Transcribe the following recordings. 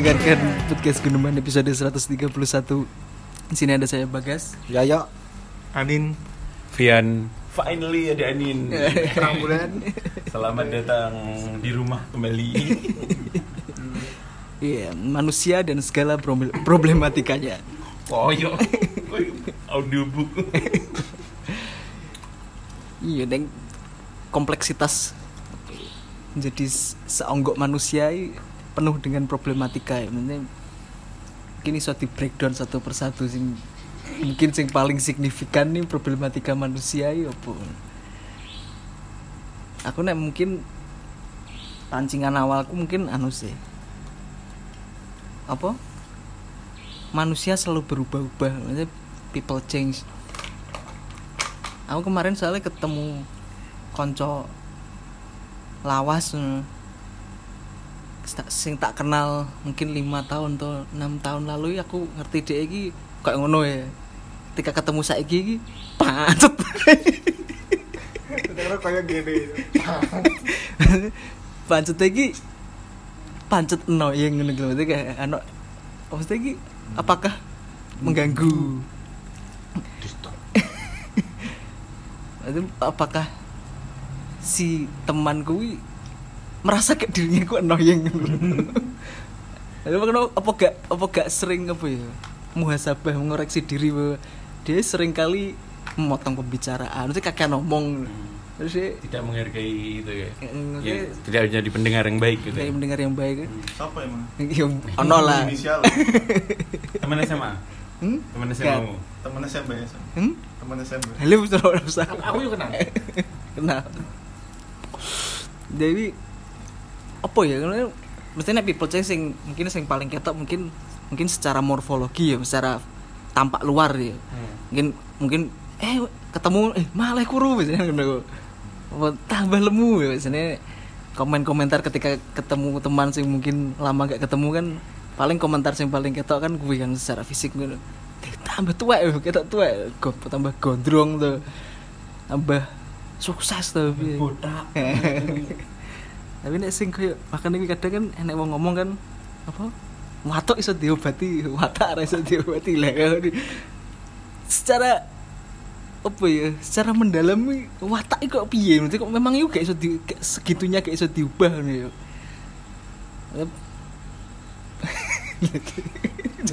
mendengarkan podcast Gunuman episode 131 Di sini ada saya Bagas. Yaya Anin. Vian. Finally ada Anin. Terang bulan. Selamat datang di rumah kembali. Iya, manusia dan segala problem- problematikanya. Oh yo Audiobook. Iya, dan kompleksitas. Jadi se- seonggok manusia penuh dengan problematika. Ya Mungkin iso di breakdown satu persatu sing Mungkin sing paling signifikan nih problematika manusia i apa Aku nek mungkin pancingan awalku mungkin anu sih. Apa? Manusia selalu berubah-ubah. Maksudnya people change. Aku kemarin soalnya ketemu konco lawas eh, sing tak kenal mungkin lima tahun atau enam tahun lalu aku ngerti dia iki kayak ngono ya. Ketika ketemu saiki iki pancet kayak gini. Pancet iki pancet no yang ngono gitu. Maksudnya kayak ano maksudnya iki apakah mengganggu? Apakah si temanku i merasa kayak dirinya ku annoying Lalu kenapa apa gak apa gak sering apa ya muhasabah mengoreksi diri bahwa dia sering kali memotong pembicaraan, itu kakek ngomong, terus dia Tidak menghargai itu ya ya, Tidak menjadi pendengar yang baik gitu ya mendengar yang baik. Siapa emang? Ya, ono lah. Teman SMA Hmm? Teman. SMA mu Temen SMP ya Hmm? Temen SMP Halo, terus. Aku juga kenal Kenal. Jadi apa ya? Mestinya people change sing mungkin sing paling ketok mungkin mungkin secara morfologi ya, secara tampak luar ya. Mungkin mungkin eh ketemu eh malah kuru misalnya tambah lemu ya misalnya komen-komentar ketika ketemu teman sing mungkin lama gak ketemu kan paling komentar sing paling ketok kan gue kan secara fisik. "Eh, tambah tua ya, ketok tua, Go, tambah gondrong tuh. Tambah sukses tuh. Botak tapi nek sing koyo makan iki kadang kan enek wong ngomong kan apa? Watuk iso diobati watak ora iso diobati. Lah secara apa ya secara mendalam watak iki kok piye? Maksudnya kok memang itu gak iso di, gak segitunya gak iso diubah nih yo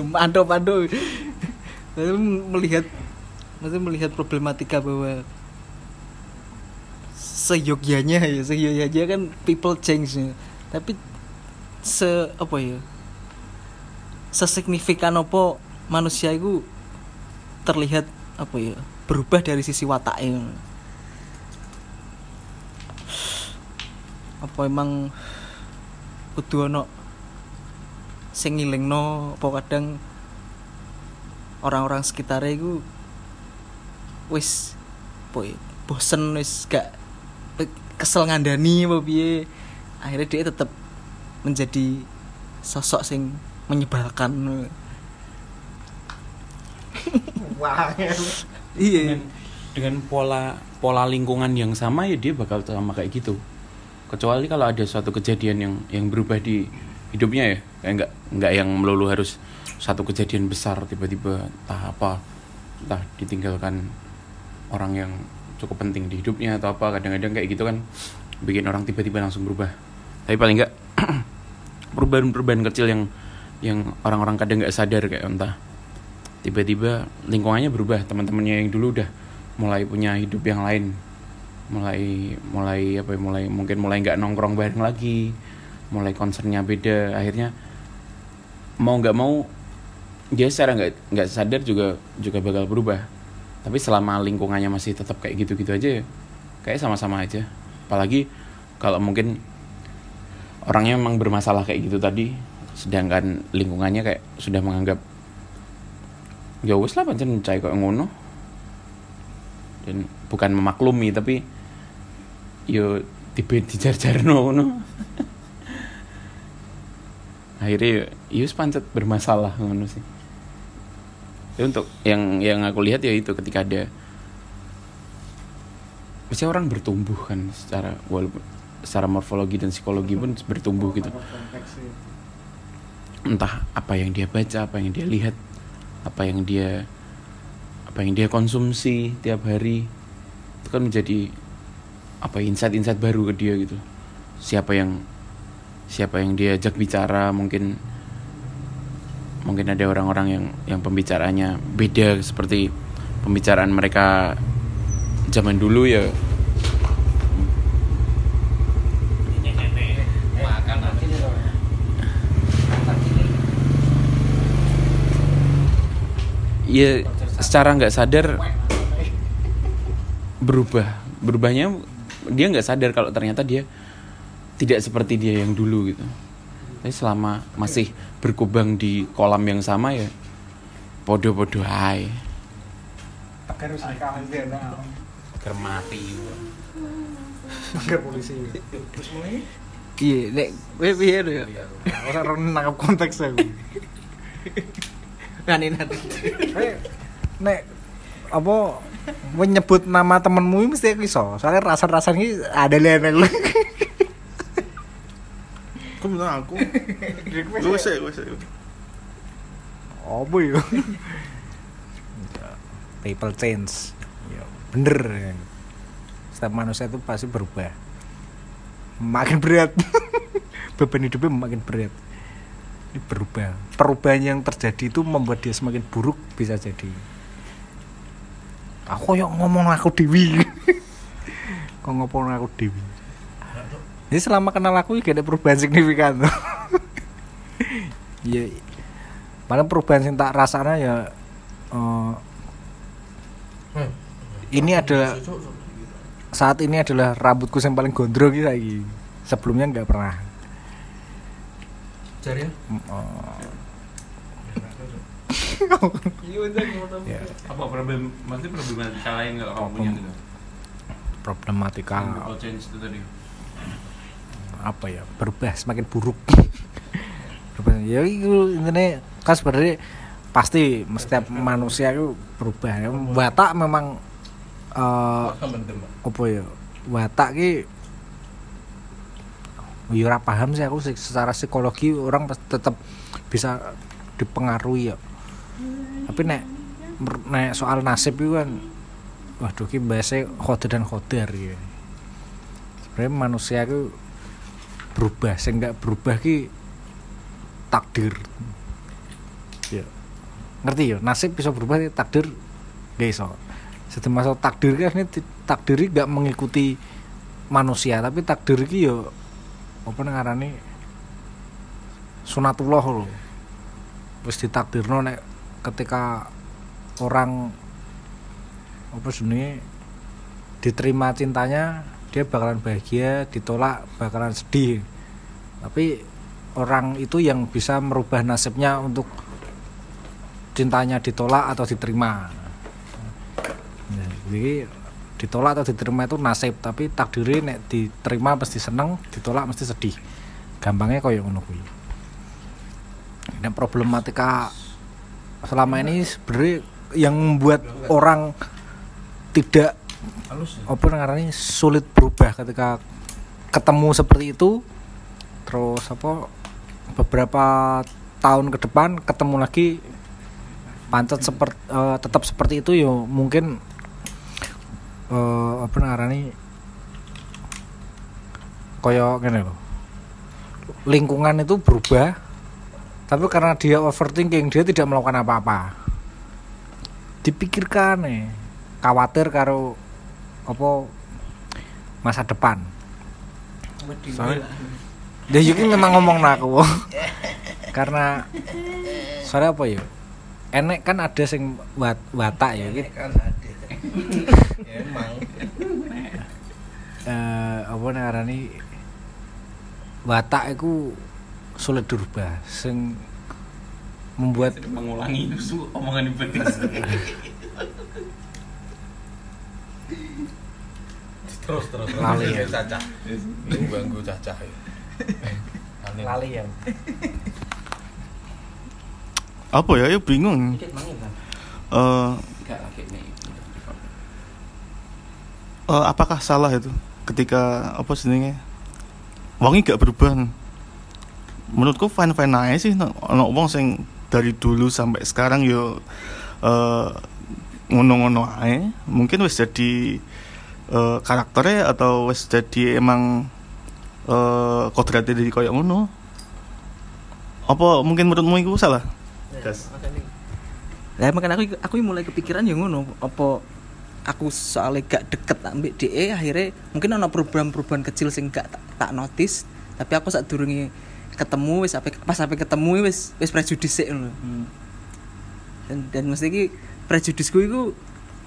mando mando Lalu melihat maksudnya melihat problematika bahwa seyogyanya ya seyogyanya kan people change ya. tapi se apa ya sesignifikan apa manusia itu terlihat apa ya berubah dari sisi wataknya apa emang kudu ono sing ngilingno apa kadang orang-orang sekitarnya itu wis apa ya, bosen wis gak kesel ngandani apa piye. Akhirnya dia tetap menjadi sosok sing menyebalkan. Wah. Iya. Dengan, dengan pola pola lingkungan yang sama ya dia bakal sama kayak gitu. Kecuali kalau ada suatu kejadian yang yang berubah di hidupnya ya. Kayak nggak nggak yang melulu harus satu kejadian besar tiba-tiba entah apa entah ditinggalkan orang yang cukup penting di hidupnya atau apa kadang-kadang kayak gitu kan bikin orang tiba-tiba langsung berubah. Tapi paling nggak perubahan-perubahan kecil yang yang orang-orang kadang nggak sadar kayak entah tiba-tiba lingkungannya berubah teman-temannya yang dulu udah mulai punya hidup yang lain mulai mulai apa ya, mulai mungkin mulai nggak nongkrong bareng lagi mulai concernnya beda akhirnya mau nggak mau dia secara nggak nggak sadar juga juga bakal berubah tapi selama lingkungannya masih tetap kayak gitu-gitu aja ya kayak sama-sama aja. Apalagi kalau mungkin orangnya memang bermasalah kayak gitu tadi sedangkan lingkungannya kayak sudah menganggap ya wes lah pancen cai kok ngono. Dan bukan memaklumi tapi yo tipe dijar-jar ngono. Akhirnya yus pancet bermasalah ngono sih Tapi untuk yang yang aku lihat ya itu ketika ada pasti orang bertumbuh kan secara walaupun secara morfologi dan psikologi pun bertumbuh gitu. Entah apa yang dia baca apa yang dia lihat apa yang dia apa yang dia konsumsi tiap hari itu kan menjadi apa insight-insight baru ke dia gitu. Siapa yang siapa yang diajak bicara mungkin mungkin ada orang-orang yang yang pembicaraannya beda seperti pembicaraan mereka zaman dulu ya. Ya secara nggak sadar berubah. Berubahnya dia nggak sadar kalau ternyata dia tidak seperti dia yang dulu gitu. Tapi selama masih berkubang di kolam yang sama ya podo-podo hai agar mati Pakai polisi. iya nek kowe piye lho ya Ora ora nangkap konteks aku. ngani nanti nek apa menyebut nama temenmu ini mesti aku iso. Soalnya rasa-rasa ini ada lihat aku. Kok bilang aku? Gue sih, gue sih. Apa ya? People change. Ya, bener. Setiap manusia itu pasti berubah. Makin berat. Beban hidupnya makin berat. Ini berubah. Perubahan yang terjadi itu membuat dia semakin buruk bisa jadi. Aku yang ngomong aku dewi. Kok ngomong aku dewi. Jadi selama kenal aku gak ada perubahan signifikan. Iya. Malah perubahan yang tak rasanya ya eh, ini adalah saat ini adalah rambutku yang paling gondrong gitu lagi. Sebelumnya nggak pernah. eh, ya, apa problem masih problematika lain kalau kamu punya gitu? Problematika. People change itu tadi apa ya berubah semakin buruk. Berubah. Ya itu intinya kan sebenarnya pasti setiap manusia itu berubah ya. Watak memang eh apa ya watak ki ya paham sih aku secara psikologi orang tetap bisa dipengaruhi ya. Tapi nek nek soal nasib itu kan waduh ki bahasa khodir dan khodir ya. Sebenarnya manusia itu berubah sing nggak berubah ki takdir. Ya. Ngerti ya nasib bisa berubah tapi takdir gak iso. Jadi masuk takdir kan ini takdir nggak mengikuti manusia tapi takdir ki ya apa ngarani sunatullah loh wis ditakdirno nek ketika orang apa jenenge diterima cintanya dia bakalan bahagia ditolak bakalan sedih. Tapi orang itu yang bisa merubah nasibnya untuk cintanya ditolak atau diterima. Nah, jadi ditolak atau diterima itu nasib tapi takdirnya nek diterima pasti seneng ditolak mesti sedih. Gampangnya kayak ngono kuwi. Dan problematika selama ini sebenarnya yang membuat orang tidak apa ngarani sulit berubah ketika ketemu seperti itu. Terus apa beberapa tahun ke depan ketemu lagi pancet seperti tetap seperti itu yo mungkin eh apa ngarani koyo gini loh lingkungan itu berubah tapi karena dia overthinking dia tidak melakukan apa-apa. Dipikirkan nih khawatir karo apa masa depan. Soalnya- dia juga memang ngomong nak aku. Karena soalnya apa ya enek kan ada sing wat, watak ya gitu kan ada. Emang. Eh apa ngarani watak itu sulit dirubah. Sing membuat mengulangi itu omongan iblis terus terus Lali ya. cacah. Ganggu cacah ya. Lali. lali ya. Apa ya? Ya bingung. nih eh, apakah salah itu? Ketika apa sebenarnya? Wangi gak berubah? Menurutku fine fine aja sih. No- ono wong sing dari dulu sampai sekarang yo eh, ngono-ngono ae mungkin wis jadi eh, karakternya atau wis jadi emang eh kodratnya dari koyo ngono apa mungkin menurutmu itu salah Gas. Lah makanya aku aku mulai kepikiran ya ngono apa aku soalnya gak deket ambek DE akhirnya mungkin ada perubahan-perubahan kecil sing gak tak, tak notice tapi aku saat durungi ketemu wis sampai pas sampai ketemu wis wis prejudis sih ngono. Dan dan mesti ki prejudisku itu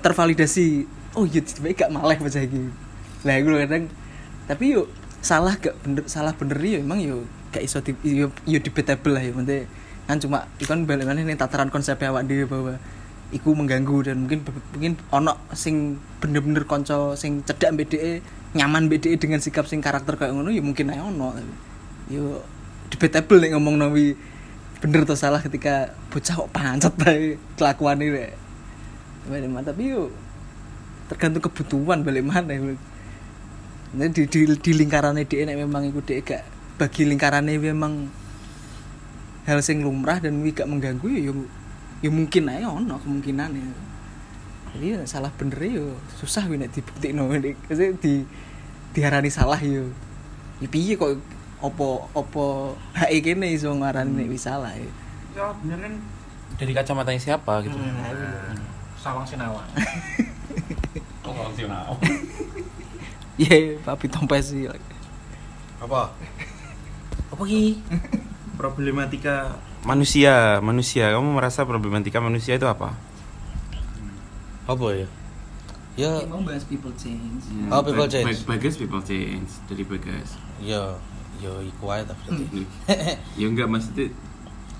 tervalidasi. Oh iya tiba gak malah baca iki. Lah lho kadang tapi yuk salah gak bener salah bener ya emang yo gak iso di, yo, yo debatable lah ya maksudnya kan cuma ikan balik mana nih tataran konsep awak dhewe bahwa iku mengganggu dan mungkin mungkin ono sing bener-bener konco sing cedak BDE nyaman BDE dengan sikap sing karakter kayak ngono ya mungkin ae ono. Yo debatable nih ngomong nawi bener atau salah ketika bocah kok pancet bae kelakuan ini mana tapi yo tergantung kebutuhan balik mana ya. Nah, di, di, di lingkarannya dia nek memang iku dia gak bagi lingkarannya memang hal sing lumrah dan gak mengganggu ya yo, yo mungkin aja ono kemungkinan ya jadi ya salah bener yo susah wi nek dibukti no di diharani salah yo ya piye kok opo opo hak kene iso ngarani nek wis salah ya Ya bener kan dari kacamatanya siapa gitu. Sawang Sinawang. Oh, fungsional. Iya, papi tompes sih. Apa? Apa ki? Problematika manusia, manusia. Kamu merasa problematika manusia itu apa? Apa ya? Ya, Mau bahas people change. Oh, people change. Bagus people change dari bagus. ya, ya iku ae ta berarti. ya enggak maksudnya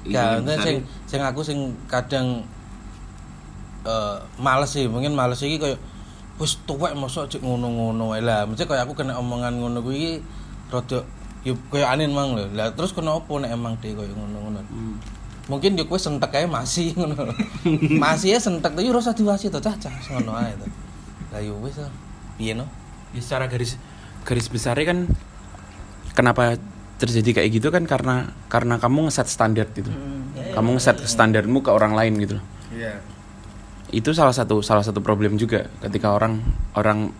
Ya, sing sing aku sing kadang eh males sih, mungkin males iki koyo wis tuwek mosok cek ngono-ngono wae lah. Mesti koyo aku kena omongan ngono kuwi rada yo koyo aneh mang lho. Lah terus kenapa nek emang dhewe koyo ngono-ngono. Hmm. Mungkin yo kowe sentek ae masih ngono. masih ya sentek yo ora usah diwasi to cah cah ngono ae to. Lah yo wis lah. Piye no? Ya secara garis garis besarnya kan kenapa terjadi kayak gitu kan karena karena kamu ngeset standar gitu. kamu ngeset standarmu ke orang lain gitu. loh. Iya. Itu salah satu salah satu problem juga ketika orang orang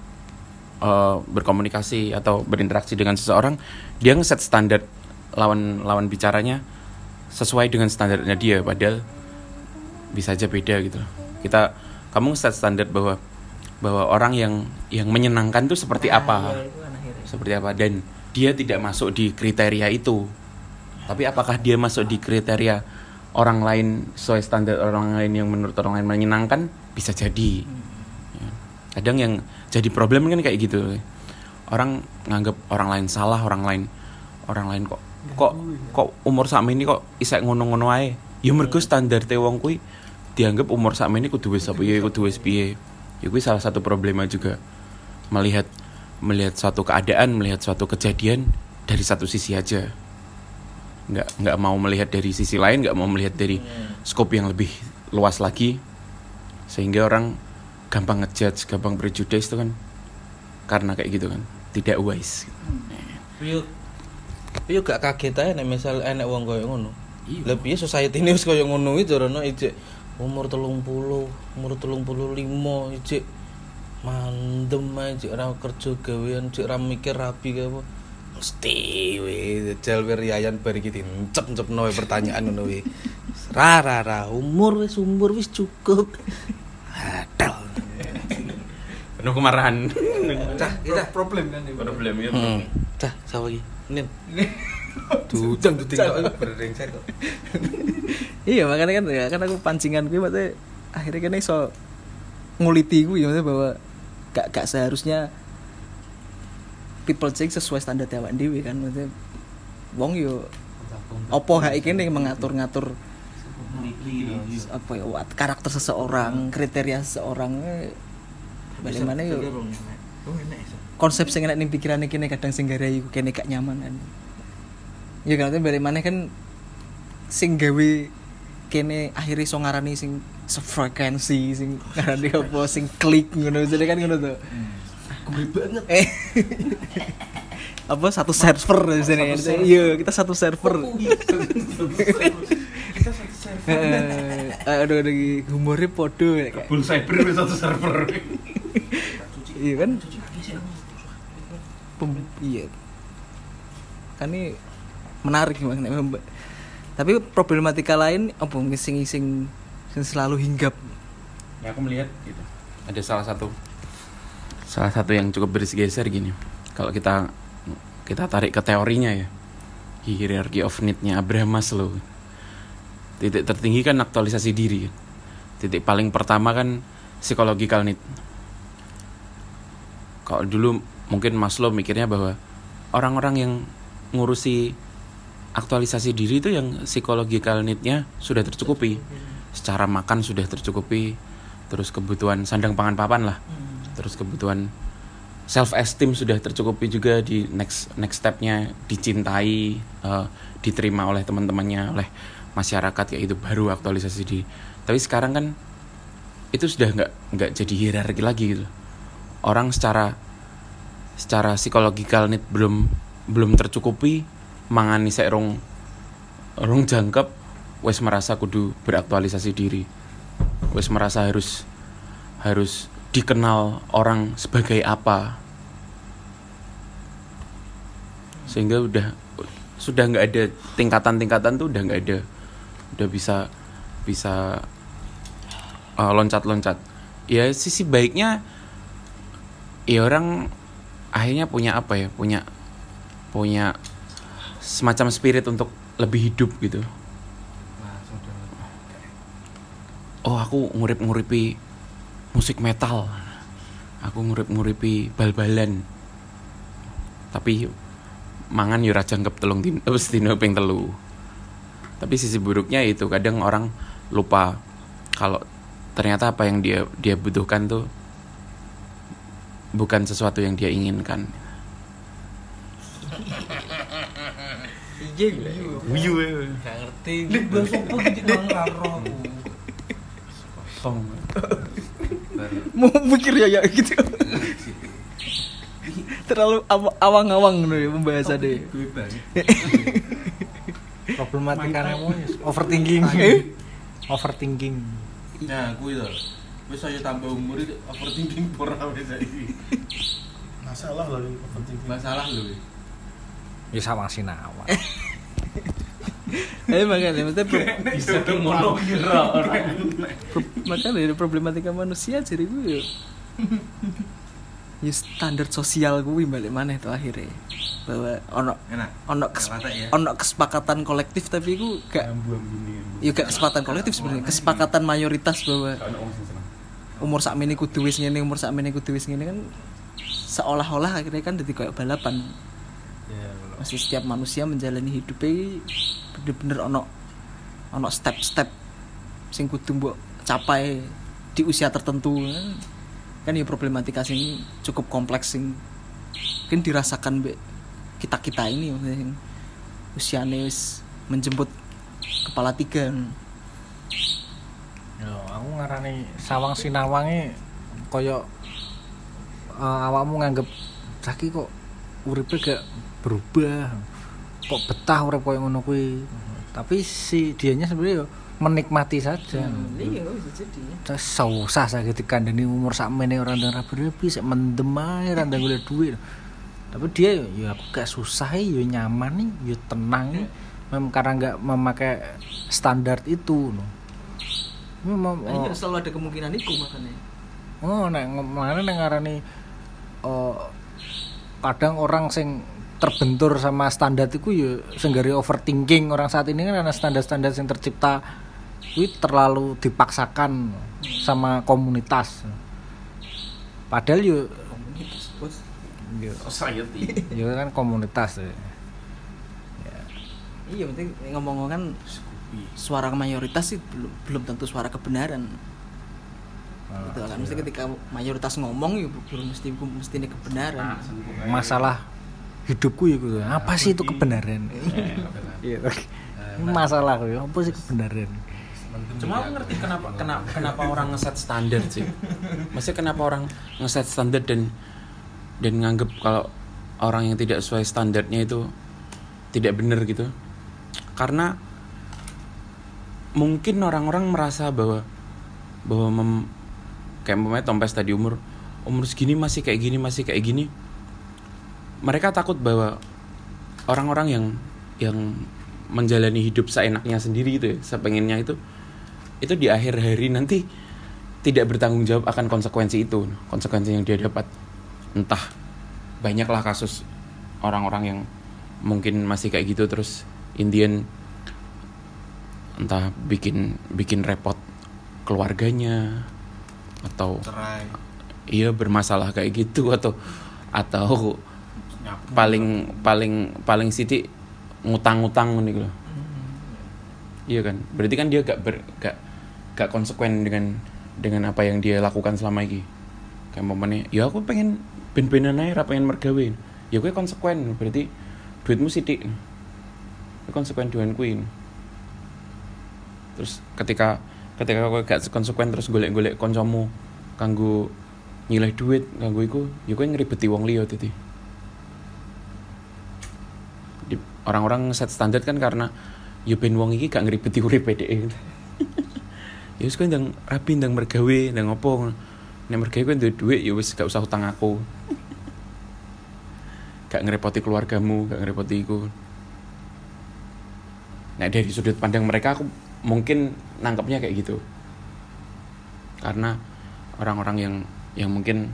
eh, berkomunikasi atau berinteraksi dengan seseorang dia ngeset standar lawan lawan bicaranya sesuai dengan standarnya dia padahal bisa aja beda gitu loh. Kita kamu ngeset standar bahwa bahwa orang yang yang menyenangkan itu seperti apa? seperti apa? Dan dia tidak masuk di kriteria itu. Tapi apakah dia masuk di kriteria orang lain sesuai standar orang lain yang menurut orang lain menyenangkan bisa jadi. Ya. kadang yang jadi problem kan kayak gitu. Orang nganggap orang lain salah orang lain orang lain kok kok kok umur sama ini kok isek ngono-ngono ae. Ya mergo standar te wong kuwi dianggap umur sama ini kudu wis apa ya kudu wis piye. Ya kuwi salah satu problema juga. Melihat melihat suatu keadaan melihat suatu kejadian dari satu sisi aja nggak nggak mau melihat dari sisi lain nggak mau melihat dari skop yang lebih luas lagi. Sehingga orang gampang ngejudge gampang prejudice itu kan. Karena kayak gitu kan. Tidak wise. Yo yo gak kaget ae nek misal enek wong koyo ngono. Iya. Piye society ini wis koyo ngono iki rono ijek umur 30, umur 35 ijek. Mandem ae ijek ora kerja gawean ijek ora mikir rapi apa. Mesti we jajal we riayan bar iki dincep-cepno we pertanyaan ngono we. Ra ra ra umur wis umur wis cukup. Adel. penuh kemarahan Cah, kita problem kan problem ya Hmm. Cah, sapa iki? Nin. Dudang duding kok berengser kok. iya makanya kan ya kan aku pancingan gue maksudnya akhirnya kan iso nguliti gue ya maksudnya bahwa gak gak seharusnya people change sesuai standar awak dewi kan. Maksudnya wong yo opo hak iki nih mengatur-ngatur apa ya karakter seseorang kriteria seseorang eh, bagaimana yo? konsep sing enak ning pikirane kene kadang sing garai iku kene gak nyaman kan. Ya kan bagaimana kan sing gawe kene akhirnya iso ngarani sing sefrekuensi sing ngarani apa sing klik ngono jadi kan ngono tuh gue banget. Eh. Apa satu server di sini iya kita satu server. Eh, aduh aduh humornya podo ya, Full cyber satu server. iya kan? Pem- iya. Kan ini menarik bang nek memba- tapi problematika lain apa ngising-ngising sing selalu hinggap? Ya aku melihat gitu. Ada salah satu salah satu yang cukup bergeser gini. Kalau kita kita tarik ke teorinya ya. Hierarchy of need-nya Abraham Maslow. Titik tertinggi kan aktualisasi diri. Titik paling pertama kan psychological need. Kalau dulu mungkin Maslow mikirnya bahwa orang-orang yang ngurusi aktualisasi diri itu yang psychological need-nya sudah tercukupi. Secara makan sudah tercukupi, terus kebutuhan sandang pangan papan lah. Terus kebutuhan self esteem sudah tercukupi juga di next next stepnya dicintai, eh, diterima oleh teman-temannya, oleh masyarakat kayak itu baru aktualisasi diri. Tapi sekarang kan itu sudah nggak nggak jadi hierarki lagi gitu. Orang secara secara psikologikal need belum belum tercukupi mangani sek rong rong jangkep wes merasa kudu beraktualisasi diri wes merasa harus harus dikenal orang sebagai apa. Sehingga udah sudah nggak ada tingkatan-tingkatan tuh udah nggak ada. Udah bisa bisa uh, loncat-loncat. Ya sisi baiknya ya orang akhirnya punya apa ya? Punya punya semacam spirit untuk lebih hidup gitu. Oh aku ngurip-nguripi musik metal aku ngurip-nguripi bal-balan tapi mangan yo ra jangkep telung dino ping telu tapi sisi buruknya itu kadang orang lupa kalau ternyata apa yang dia dia butuhkan tuh bukan sesuatu yang dia inginkan iya Gak ngerti. Gitu. Mau mikir ya ya gitu. Terlalu aw- awang-awang nih pembahasan deh problematika kamu overthinking. Overthinking. Nah, kuwi to. Wis aja tambah umur itu overthinking pura wis saiki. Masalah lah overthinking. Masalah lho. ya sama sinawa eh makanya maksudnya pro- Bisa orang. makanya problematika manusia jadi gue ya. Ya standar sosial gue balik mana itu akhirnya. Bahwa ono ono kes, ya. ono kesepakatan kolektif tapi gue gak ya gak kesepakatan kolektif sebenarnya. Kesepakatan mayoritas bahwa umur sak ini kudu wis ngene umur sak ini kudu wis ngene kan seolah-olah akhirnya kan jadi kayak balapan masih setiap manusia menjalani hidupnya bener-bener ono ono step-step sing kudu mbok capai di usia tertentu. Kan ya problematika sing cukup kompleks sing mungkin dirasakan be kita kita ini sing usianya wis menjemput kepala tiga. Yo, aku ngarani sawang sinawange koyo eh, awakmu nganggep saki kok uripe gak berubah. Kok betah urip koyo ngono kuwi. Tapi si dianya sebenarnya yo menikmati saja. iya nggak bisa jadi susah saya ketika dikandani umur sakmene ora ndang berlebi sik mendem ae ndang golek duit. Tapi dia ya aku gak susah ya nyaman nih, ya tenang nih. Memang karena nggak memakai standar itu no. Memang Nah, iya selalu ada kemungkinan itu makanya Oh, nek mana nek ngarani oh, kadang orang sing terbentur sama standar itu ya senggari overthinking. Orang saat ini kan karena standar-standar yang tercipta itu terlalu dipaksakan sama komunitas. Padahal yo yo, society. Yo kan komunitas ya. iya penting ngomong kan suara mayoritas sih belum belum tentu suara kebenaran. Gitu kan. mesti ketika mayoritas ngomong ya belum mesti mesti ini kebenaran. Masalah hidupku ya gitu. Apa sih itu kebenaran? Iya. Masalah ya, apa sih kebenaran? Cuma aku ngerti kenapa kenapa kenapa orang ngeset standar sih. Maksudnya kenapa orang ngeset standar dan dan nganggep kalau orang yang tidak sesuai standarnya itu tidak benar gitu karena mungkin orang-orang merasa bahwa bahwa mem, kayak umpamanya Tompes tadi umur umur segini masih kayak gini masih kayak gini mereka takut bahwa orang-orang yang yang menjalani hidup seenaknya sendiri itu ya, sepengennya itu itu di akhir hari nanti tidak bertanggung jawab akan konsekuensi itu konsekuensi yang dia dapat. Entah banyaklah kasus orang-orang yang mungkin masih kayak gitu terus Indian entah bikin bikin repot keluarganya atau cerai. iya bermasalah kayak gitu atau atau paling paling paling sidik ngutang-ngutang nih loh iya kan? Berarti kan dia gak ber, gak gak konsekuen dengan dengan apa yang dia lakukan selama ini kayak momennya ya aku pengen ben-benan aja pengen mergawe. Ya gue konsekuen berarti duitmu sidik gue konsekuen dengan kuin terus ketika ketika gue gak konsekuen terus golek-golek koncomu kanggo nyileh duit kanggo iku ya gue ngeribeti wong liya tadi Di- orang-orang set standar kan karena ya ben wong iki gak ngeribeti urip dhek ya wis kowe ndang rapi ndang mergawe ndang ngopo nek mergawe kowe duwe duit ya wis gak usah utang aku. Gak ngerepoti keluargamu gak ngerepoti iku. Nah dari sudut pandang mereka aku mungkin nangkepnya kayak gitu. Karena orang-orang yang yang mungkin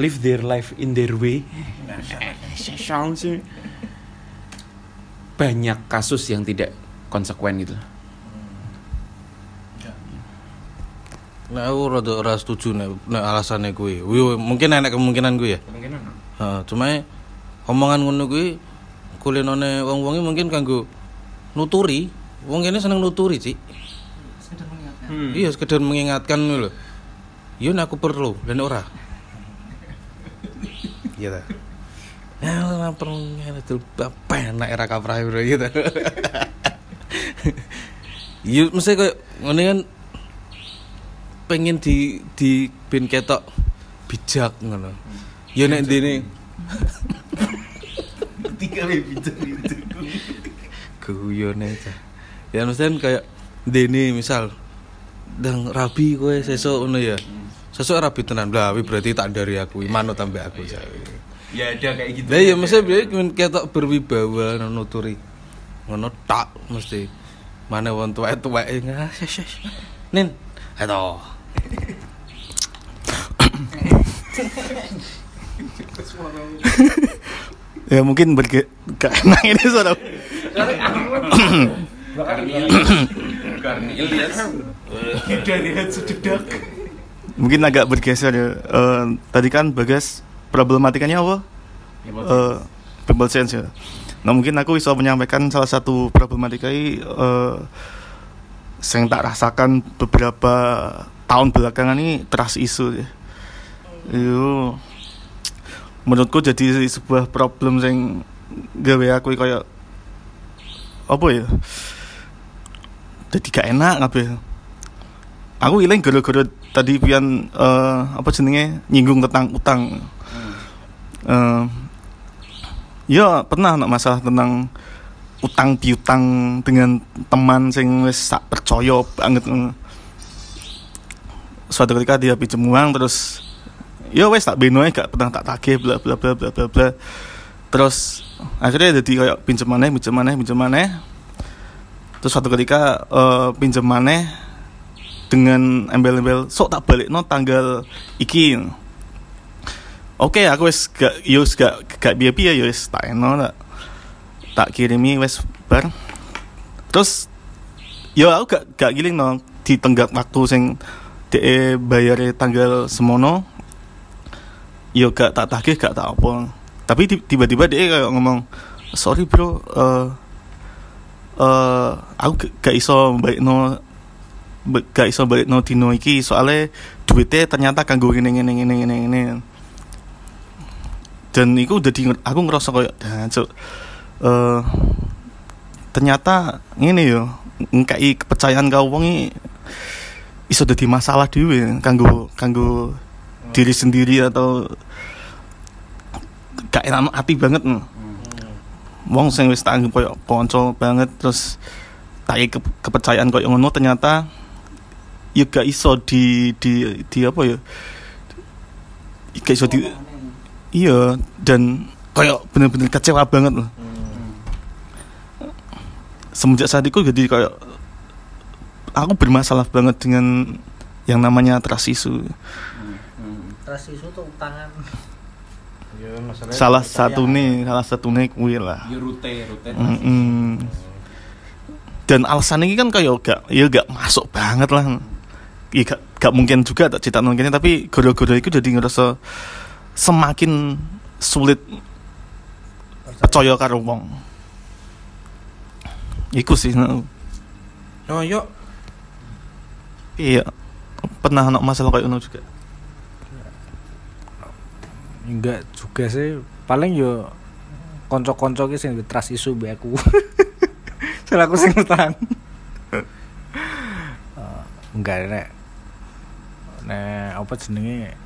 live their life in their way. Sounds sih. Banyak kasus yang tidak konsekuen gitu Nah, aku rada ora setuju nek nek alasane kuwi. Wi- Mungkin enak kemungkinan kuwi ya. Heeh, cuma omongan ngono kuwi kulinone wong-wonge mungkin kanggo nuturi. Wong kene seneng nuturi, Cik. Iya, sekedar mengingatkan lho. Iya nek aku perlu, dan ora. Iya ta. Ya, ora perlu ngene apa enak era kaprah gitu. Iya, mesti kayak ngene kan pengen di di ben ketok bijak ngono. Ya nek dene tiga bijak gitu guyone ta. Ya mesti kayak dene misal ndang rabi kowe sesuk ngono ya. Sesuk rabi tenan. Lah berarti tak dari aku, manut tambah aku. ya ya ada kayak gitu Lah ya mesti biar ketok berwibawa ngono nuturi. Ngono tak mesti. Mana wong tuwek-tuwek ngah. Nin, ayo. ya mungkin berge gak enak ini suara mungkin agak bergeser ya Eh, tadi kan bagas problematikanya apa? Eh, people change ya. Nah mungkin aku bisa menyampaikan salah satu problematika ini eh, yang tak rasakan beberapa tahun belakangan ini trust isu ya. Itu menurutku jadi sebuah problem yang gawe aku kayak apa ya? Jadi gak enak kabeh. Aku ilang gara-gara tadi pian eh, apa jenenge? Nyinggung tentang utang Eh, ya pernah nak masalah tentang utang piutang dengan teman sing wis sak percaya banget suatu ketika dia pinjem uang terus ya wes tak beno gak pernah tak tagih bla bla bla bla bla bla. Terus akhirnya jadi kayak pinjem maneh pinjem maneh pinjem maneh. Terus suatu ketika eh, pinjem maneh dengan embel-embel sok tak balik no tanggal iki oke aku wes gak yo wis gak gak biaya yo wes tak eno tak tak kirimi wes bar. Terus yo aku gak gak giling no di tenggak waktu sing de bayar tanggal semono. Yo gak tak tagih gak tak apa. Tapi ti- tiba-tiba dia kayak ngomong sorry bro eh eh aku gak, iso balik no gak iso balik no dino iki. Soalnya duitnya ternyata kanggo ngene ngene ngene ngene ngene dan itu udah di aku ngerasa kayak "Dah, cuk. Eh ternyata ini yo ngkai kepercayaan kau wong iki iso dadi masalah dhewe kanggo kanggo diri sendiri atau gak enak hati banget. No. wong sing wis tak anggap koyo kanca banget terus tak ke, kepercayaan koyo ngono ternyata ya gak iso di di di apa ya? Gak iso di iya dan koyo bener-bener kecewa banget loh semenjak saat itu jadi kayak aku bermasalah banget dengan yang namanya trust issue Trust isu tuh utangan. Ya salah satu nih salah satu nih kuwi lah Ya rute, rute. Mm-mm. dan alasan ini kan kayak gak ya gak masuk banget lah ya gak, gak mungkin juga tak cerita mungkinnya tapi goro-goro itu jadi ngerasa semakin sulit percaya karo wong iku sih no. Oh, yuk. iya pernah ono masalah kayak ngono juga Enggak juga sih. Paling yo konco-konco ki sing trust isu mbek aku. Salah aku sing utang. Eh, enggak nek nek apa jenenge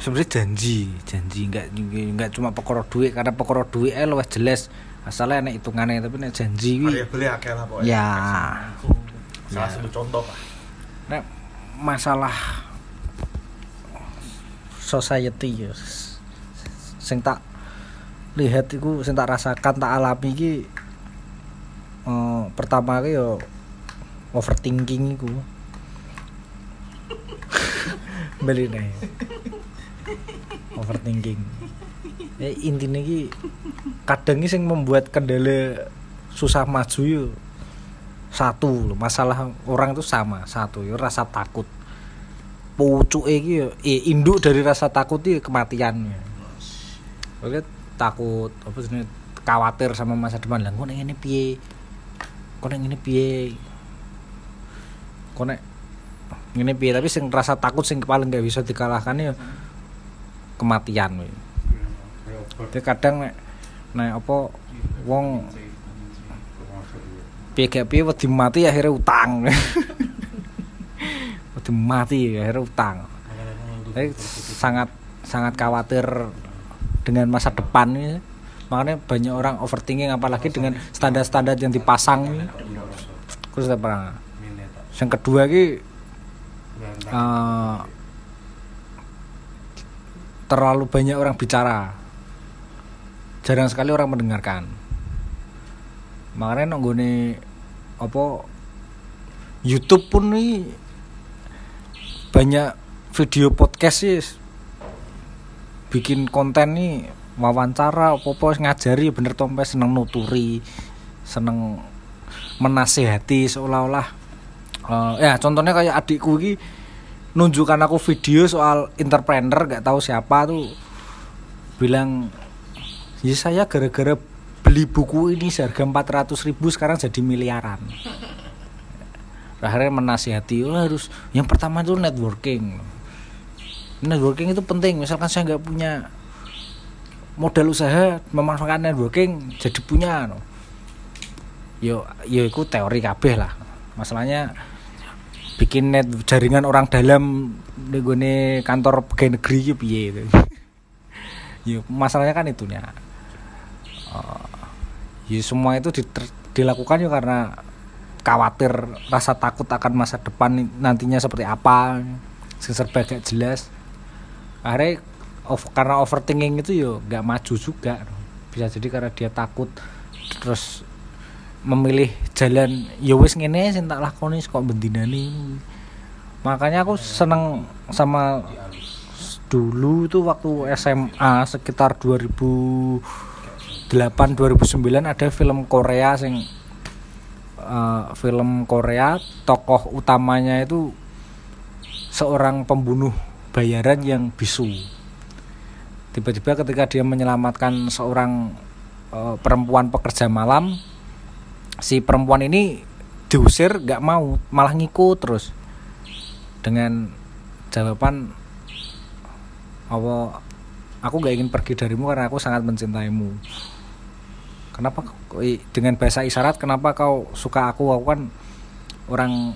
sebenarnya janji janji. Enggak enggak cuma perkara duit karena perkara duit eh luwih jelas. Asalnya nek hitungannya tapi nek janji wi beli akeh lah pokoknya. Ya. Salah satu contoh lah. Nek masalah society ya. Sing tak lihat iku sing tak rasakan tak alami iki eh, pertama ki yo overthinking iku. Beli nih overthinking. Ya intinya ki kadang sing membuat kendala susah maju yo satu loh masalah orang itu sama satu yo rasa takut. Pucuk iki yo eh, induk dari rasa takut itu kematian Oke takut apa sih khawatir sama masa depan. Lah kok ngene piye? Kok ngene piye? Kok ngene piye? Tapi sing rasa takut sing paling gak bisa dikalahkan ya kematian we. Jadi kadang nek nek apa wong piye wedi mati akhirnya utang. Wedi mati akhirnya utang. Jadi sangat sangat khawatir dengan masa depan ini makanya banyak orang overthinking apalagi dengan standar-standar yang dipasang terus apa? Yang kedua ki eh, terlalu banyak orang bicara. Jarang sekali orang mendengarkan. Makanya nonggone apa YouTube pun nih banyak video podcast sih. Bikin konten nih wawancara apa-apa ngajari bener tompe seneng nuturi seneng menasehati seolah-olah. Eh, ya contohnya kayak adikku ini nunjukkan aku video soal entrepreneur gak tahu siapa tuh. Bilang ya saya gara-gara beli buku ini seharga 400 ribu sekarang jadi miliaran. Akhirnya menasihati oh, harus yang pertama itu networking. Networking itu penting misalkan saya nggak punya modal usaha memanfaatkan networking jadi punya no. yo yo itu teori kabeh lah. Masalahnya bikin net jaringan orang dalam gone kantor pegawai negeri iki piye itu. Yo masalahnya kan itunya Eh, ya semua itu diter- dilakukan ya karena khawatir rasa takut akan masa depan nantinya seperti apa sing serba gak jelas. Akhirnya of- karena overthinking itu yo gak maju juga. Bisa jadi karena dia takut terus memilih jalan ya wis ngene sing tak lakoni kok bendinane makanya aku seneng sama dulu tuh waktu SMA sekitar 2008 2009 ada film Korea sing eh, film Korea tokoh utamanya itu seorang pembunuh bayaran yang bisu. Tiba-tiba ketika dia menyelamatkan seorang eh, perempuan pekerja malam si perempuan ini diusir gak mau malah ngikut terus. Dengan jawaban apa aku gak ingin pergi darimu karena aku sangat mencintaimu. Kenapa dengan bahasa isyarat kenapa kau suka aku? Aku kan orang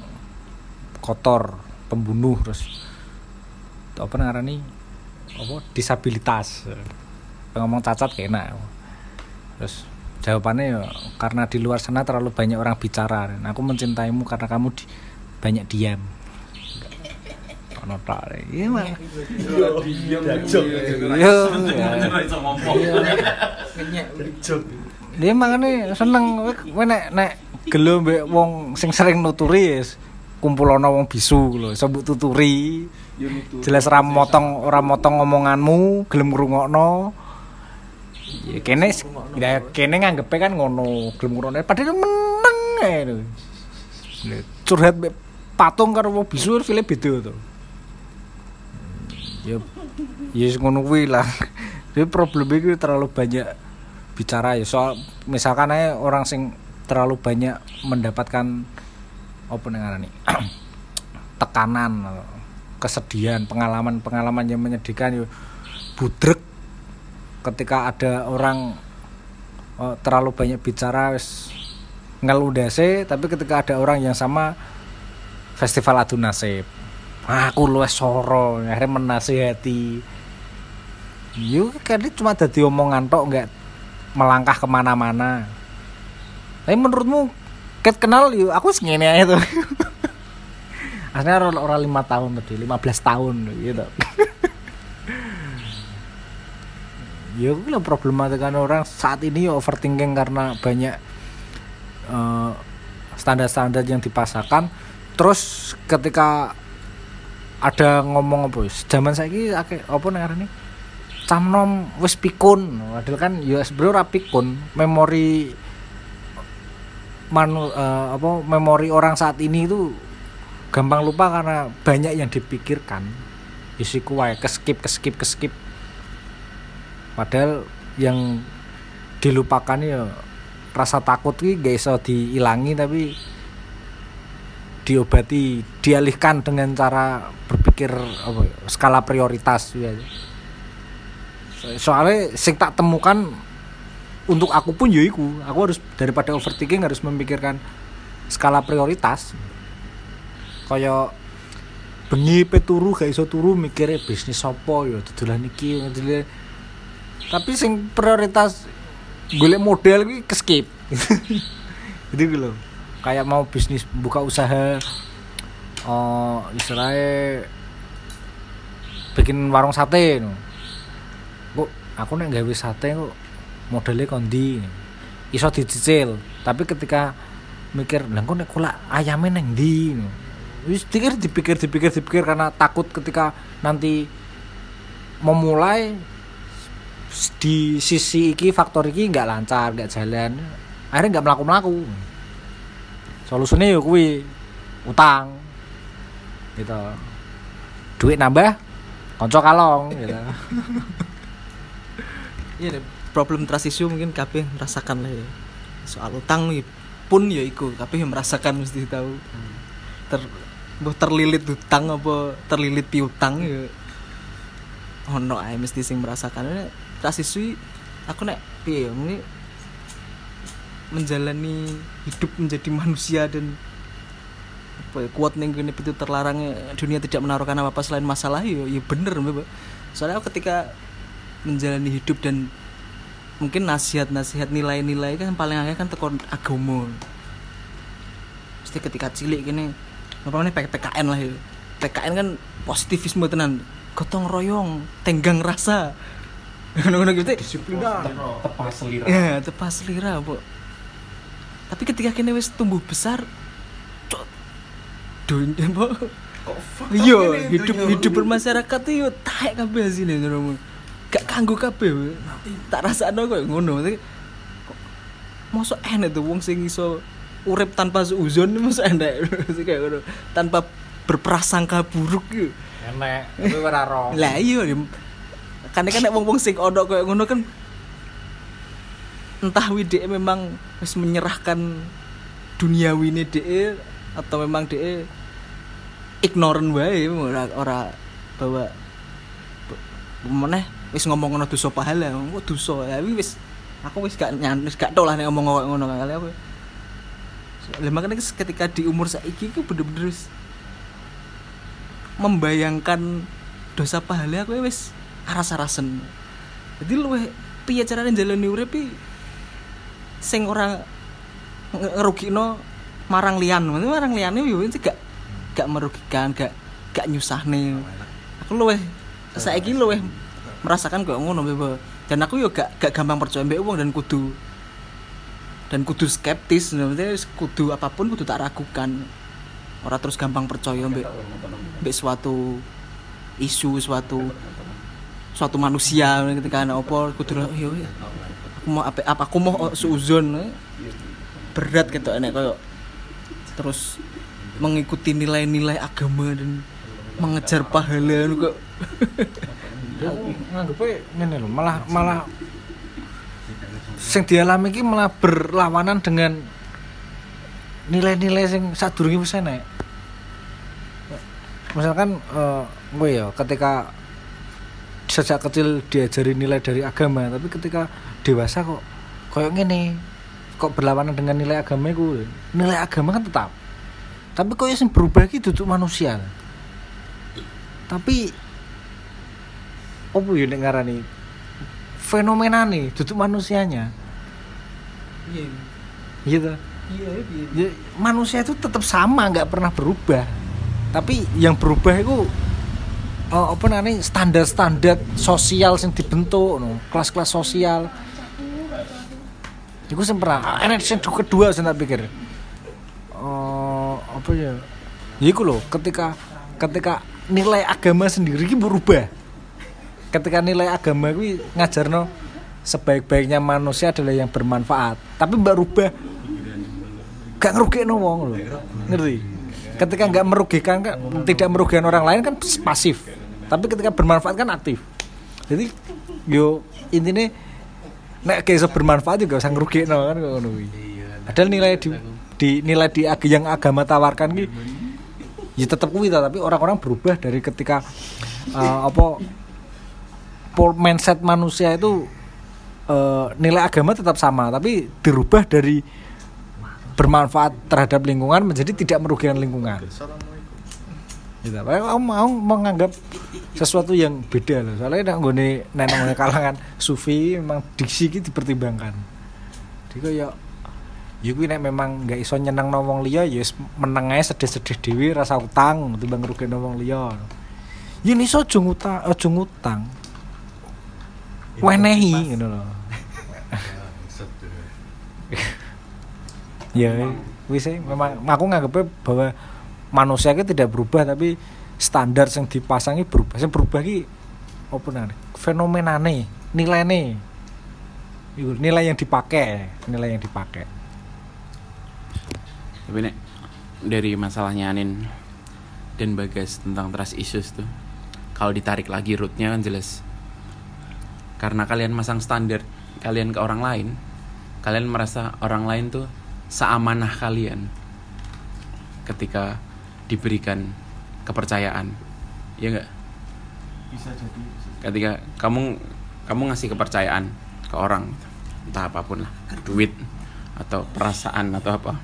kotor pembunuh terus apa ngarani apa disabilitas. Ngomong cacat kayak enak. Terus jawabannya ya karena di luar sana terlalu banyak orang bicara. Dan aku mencintaimu karena kamu di, banyak diam. Ono tok. Iya mah iya. Dia makanya seneng. Kowe nek nek gelo mbek wong sing sering nuturi yes. Kumpulono wong bisu lho. Iso mbok tuturi. Jelas ora motong ora motong omonganmu gelem ngrungokno ya kene ya kene nganggepe kan ngono gelem ngrungokno padahal meneng ae lho. Curhat patung karo wong bisu file beda to. Ya ya wis ngono kuwi lah. Jadi problemnya itu terlalu banyak bicara ya. Soal misalkan aja orang sing terlalu banyak mendapatkan apa nih tekanan kesedihan pengalaman-pengalaman yang menyedihkan yo budrek ketika ada orang oh, terlalu banyak bicara wis ngeludase tapi ketika ada orang yang sama festival adu nasib. Aku luwes soro akhirnya menasihati. Yuk ini cuma jadi omongan tok nggak melangkah ke mana-mana. Tapi menurutmu ket kenal yuk aku segini aja tuh aslinya orang orang lima tahun tadi 15 tahun gitu ya aku bilang problematika orang saat ini overthinking karena banyak eh, standar-standar yang dipasarkan. Terus ketika ada ngomong apa zaman saiki akeh apa nek arane camnom wis pikun. Padahal kan ya sebenarnya ora pikun. Memori manu eh, apa memori orang saat ini itu gampang lupa karena banyak yang dipikirkan. Isiku wae keskip keskip keskip padahal yang dilupakan ya rasa takut ki gak iso diilangi tapi diobati dialihkan dengan cara berpikir apa ya, skala prioritas ya. soalnya sing tak temukan untuk aku pun ya iku aku harus daripada overthinking harus memikirkan skala prioritas kaya bengi pe turu gak iso turu mikirnya bisnis apa ya dodolan iki dodolan tapi sing prioritas golek model iki keskip gitu gitu loh kayak mau bisnis buka usaha oh istilahnya bikin warung sate no. kok aku nek gawe sate kok modelnya kondi iso dicicil tapi ketika mikir lah kok nek kula ayamnya neng di no. wis dipikir dipikir dipikir dipikir karena takut ketika nanti memulai di sisi iki faktor iki nggak lancar nggak jalan. Akhirnya nggak melaku melaku solusinya ya kuwi utang gitu. Duit nambah konco kalong gitu. Iya deh, problem trust issue mungkin kabeh merasakan lah ya. Soal utang ya pun ya iku kabeh yang merasakan mesti tahu. Ter mbah terlilit utang apa terlilit piutang ya. Ono ae mesti sing merasakan Trust issue aku nek piye ya ini menjalani hidup menjadi manusia dan apa ya, kuat nih gini itu terlarang dunia tidak menaruhkan apa apa selain masalah ya ya bener Mbak. soalnya aku ketika menjalani hidup dan mungkin nasihat-nasihat nilai-nilai kan paling akeh kan tekon agama. Mesti ketika cilik gini apa namanya PKN lah ya. PKN kan positivisme tenan gotong royong tenggang rasa ngono-ngono gitu. Disiplinan. Tepas selira ya tepas selera bu. Tapi ketika kini wis tumbuh besar cok dunia bu. Iya hidup hidup bermasyarakat tuh yo taek kabeh hasilnya ngono gak kanggo kabeh tak rasakno koyo ngono Tapi, kok mosok enek tuh wong sing iso urip tanpa seuzon mosok enek. Kayak ngono tanpa berprasangka buruk yo. Enek tapi ora roh. Lah iya kan kan wong-wong sing ono koyo ngono kan entah WDE memang wis menyerahkan duniawi ini DE atau memang DE ignoran wae ora ora bahwa meneh wis ngomong ngono dosa pahala kok dosa ya wis aku wis gak nyan wis gak tau lah nek ngomong ngono kali aku. Lah makanya ketika di umur saiki ku bener-bener membayangkan dosa pahala aku wis aras-arasen. Jadi lu piye carane njalani urip sing ora nge- ngerugikno marang maksudnya marang liyane yo gak gak merugikan gak gak nyusahne. Aku luweh saiki luweh merasakan kayak ngono Bebo. dan aku yo gak gak gampang percaya mbek wong dan kudu dan kudu skeptis. Maksudnya kudu apa pun kudu tak ragukan. Ora terus gampang percaya mbek mbek suatu isu suatu suatu manusia ketika ana apa kudu yo ya. aku mau apa aku mau suuzon eh. berat gitu enek koyo terus mengikuti nilai-nilai agama dan mengejar pahala kok nganggepe ngene lho malah malah sing dialami iki malah berlawanan dengan nilai-nilai sing sadurunge wis enek misalkan eh, gue ya ketika sejak kecil diajari nilai dari agama tapi ketika dewasa kok koyo ngene kok berlawanan dengan nilai agama iku? Nilai agama kan tetap. Tapi kok yang berubah iki duduk manusia. Tapi apa ya nek ngarani? Fenomena nih duduk manusianya. Iya. Gitu iya Ya, manusia itu tetap sama nggak pernah berubah. Tapi yang berubah itu eh, apa namanya standar-standar sosial yang dibentuk no. kelas-kelas sosial. Itu sing pernah enak sing kedua saya tak pikir. Eh, apa ya? Ya iku loh ketika ketika nilai agama sendiri ini berubah ketika nilai agama itu ngajarno sebaik-baiknya manusia adalah yang bermanfaat. Tapi mbak rubah gak ngerugikan wong loh ngerti ketika nggak merugikan kan tidak merugikan orang lain kan pasif. Tapi ketika bermanfaat kan aktif. Jadi yo intinya nek kayak bermanfaat juga usah ngerugikan kan kok ngono kuwi. padahal nilai di, di nilai di ag- yang agama tawarkan ki ya tetap kuwi ta, tapi orang-orang berubah dari ketika eh, apa mindset manusia itu eh, nilai agama tetap sama tapi dirubah dari bermanfaat terhadap lingkungan menjadi tidak merugikan lingkungan. Gitu. Padahal mau menganggap sesuatu yang beda loh. Soalnya nek nggone nek nang kalangan sufi memang diksi iki dipertimbangkan. Jadi kaya ya kuwi nek memang nggak iso nyeneng wong liya ya wis meneng ae sedih-sedih dhewe rasa utang timbang ngrugekno wong liya. Ya iso aja ngutang, aja ngutang. Wenehi ngono lho. Ya wis memang aku nganggepnya bahwa manusia itu tidak berubah tapi standar yang dipasangi berubah. Yang berubah ki apa namanya fenomena nih nilai nih nilai yang dipakai nilai yang dipakai. Tapi nek dari masalahnya Anin dan Bagas tentang trust issues tuh kalau ditarik lagi rootnya kan jelas. Karena kalian masang standar kalian ke orang lain kalian merasa orang lain tuh seamanah kalian ketika diberikan kepercayaan. Ya enggak bisa jadi ketika kamu kamu ngasih kepercayaan ke orang entah apa pun lah duit atau perasaan atau apa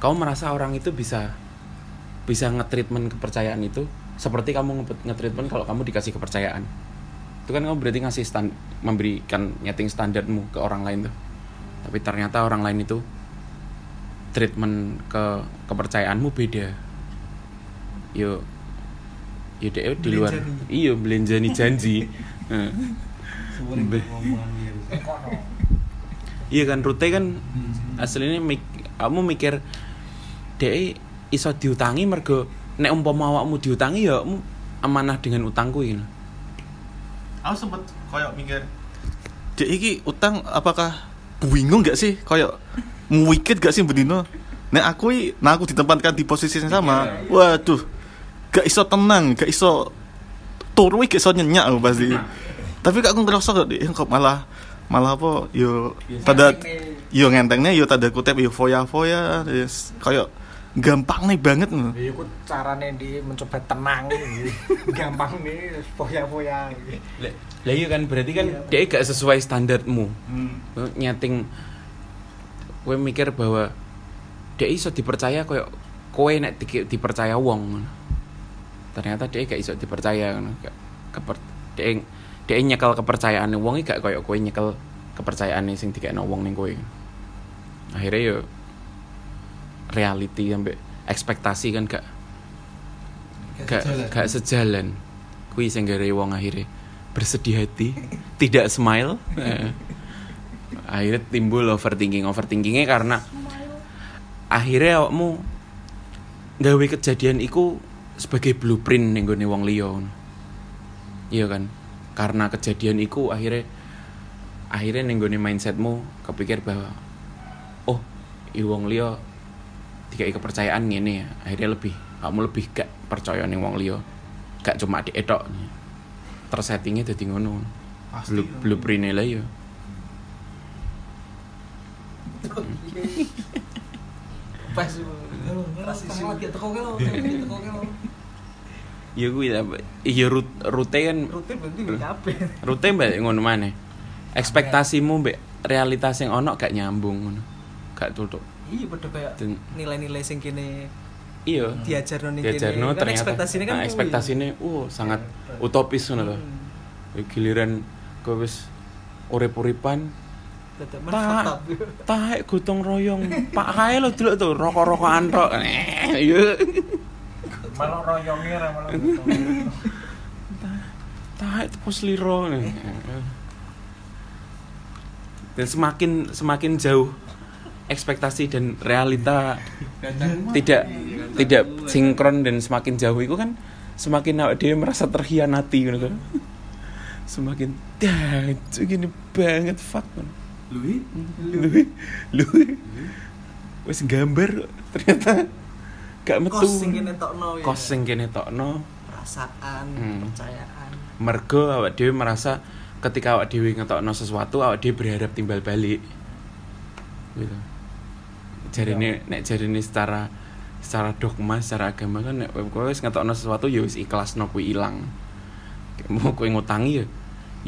kamu merasa orang itu bisa bisa ngetreatment kepercayaan itu seperti kamu nge- ngetreatment kalau kamu dikasih kepercayaan. Itu kan kamu berarti ngasih stand memberikan nyeting standarmu ke orang lain tuh. Tapi ternyata orang lain itu treatment ke kepercayaanmu beda. Yo yo dek di luar. iya belenjani janji Heeh. Be- iya kan rute kan aslinya mik kamu mikir dek iso diutangi mergo nek umpama awakmu diutangi ya kamu amanah dengan utangku ini aku sempet koyok mikir dek iki utang apakah bingung gak sih? Koyok wikit gak sih bedino? Nek aku i- nah aku ditempatkan di posisi yang sama. Waduh gak iso tenang gak iso turu gak iso nyenyak aku pasti. Tapi kok aku ngerasa kok dek kok malah malah apa yo tada yo ngentengnya yo tanda kutip yo foya foya yes. koyok gampang nih banget loh. ya ikut caranya di mencoba tenang gampang nih foya-foya lah iya kan berarti kan dia gak sesuai standarmu nyeting gue mikir bahwa dia iso dipercaya koyo kowe nek di- dipercaya wong ternyata dia gak iso dipercaya. Gak- keper dia dia nyekel kepercayaan wong gak koyo kowe nyekel kepercayaan sing dikekno wong ning kowe akhirnya yo reality sampai ekspektasi kan gak gak gak sejalan kuwi sing wong akhirnya bersedih hati tidak smile Eh. Akhirnya timbul overthinking. Overthinkingnya karena akhirnya awakmu gawe kejadian iku sebagai blueprint ning gone wong liya iya kan? Karena kejadian iku akhirnya akhirnya ning gone mindsetmu kepikir bahwa oh i wong liya dikai kepercayaan ngene ya. Akhirnya lebih kamu lebih gak percaya ning wong liya gak cuma di etok. Tersettingnya dadi ngono. Blue, blueprint lah ya pas pas lagi teko lo teko ke lo iya gue iya rute rute kan rutin berarti capek rute mbak ngono mana ekspektasimu mbak realitas yang ono gak nyambung ngono. Gak tutup iya padha kayak Dan- nilai-nilai sing kene iya. diajar nih diajarno kan ternyata ekspektasinya kan nah, ekspektasinya uh sangat utopis ngono loh Hmm. giliran kowe wis urip-uripan Tak. taek gotong royong. Pak kae lo delok tuh rokok-rokokan tok. Eh, iya malah royongnya ra malah taek tepus liro dan semakin semakin jauh ekspektasi dan realita tidak tidak sinkron dan semakin jauh itu kan semakin awak dia merasa terhianati gitu. Kan semakin dah itu gini banget fuck man. Lui, lu lu wes gambar ternyata gak metu. Kos sing kene tokno ya. Kos sing kene tokno. Perasaan Hmm. kepercayaan mergo awak dhewe merasa ketika awak dhewe ngetokno sesuatu awak dhewe berharap timbal balik. Gitu. Jarine nek jarine secara secara dogma secara agama kan nek kowe wis ngetokno sesuatu ya wis ikhlas no kuwi ilang. Mau kowe ngutangi ya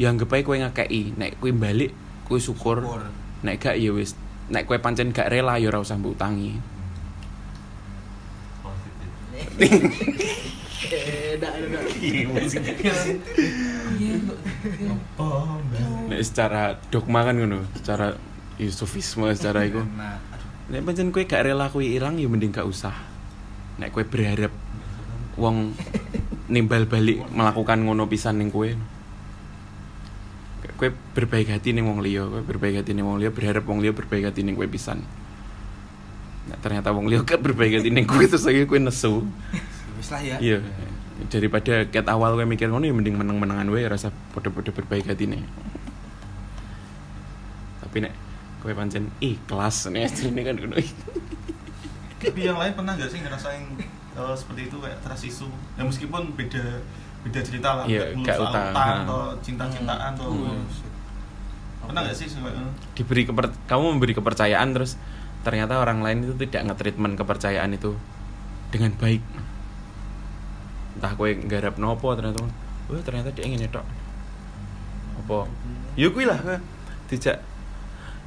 ya anggap ae kowe ngakei nek kowe balik kowe syukur, Syukur. nek gak ya wis. Nek kowe pancen gak rela ya ora usah mbok utangi. Nek secara dogma kan ngono secara ya, sufisme secara iku. Nek pancen kowe gak rela kuwi ilang ya mending gak usah. Nek kowe berharap wong nimbal balik melakukan ngono pisan ning kowe kowe berbaik hati ning wong liya kowe berbaik hati ning wong liya berharap wong liya berbaik hati ning kowe pisan. Nek ternyata wong liya gak berbaik hati ning kowe terus akhirnya kowe nesu. Wis lah ya. iya. Daripada ket awal kowe mikir ngono ya mending meneng-menengan wae rasa podo-podo berbaik hati nih. Tapi nek kowe pancen ikhlas nih ini kan ngono. Tapi yang lain pernah gak sih ngerasain eh, seperti itu kayak trust issue? Ya meskipun beda beda cerita lah, Iya, gak soal utang. utang atau cinta-cintaan atau Hmm. pernah gak sih kayak diberi keper kamu memberi kepercayaan terus ternyata orang lain itu tidak nge-treatment kepercayaan itu dengan baik entah kowe nggarap nopo ternyata wah ternyata dia ingin tok apa ya kuwi lah kowe. tidak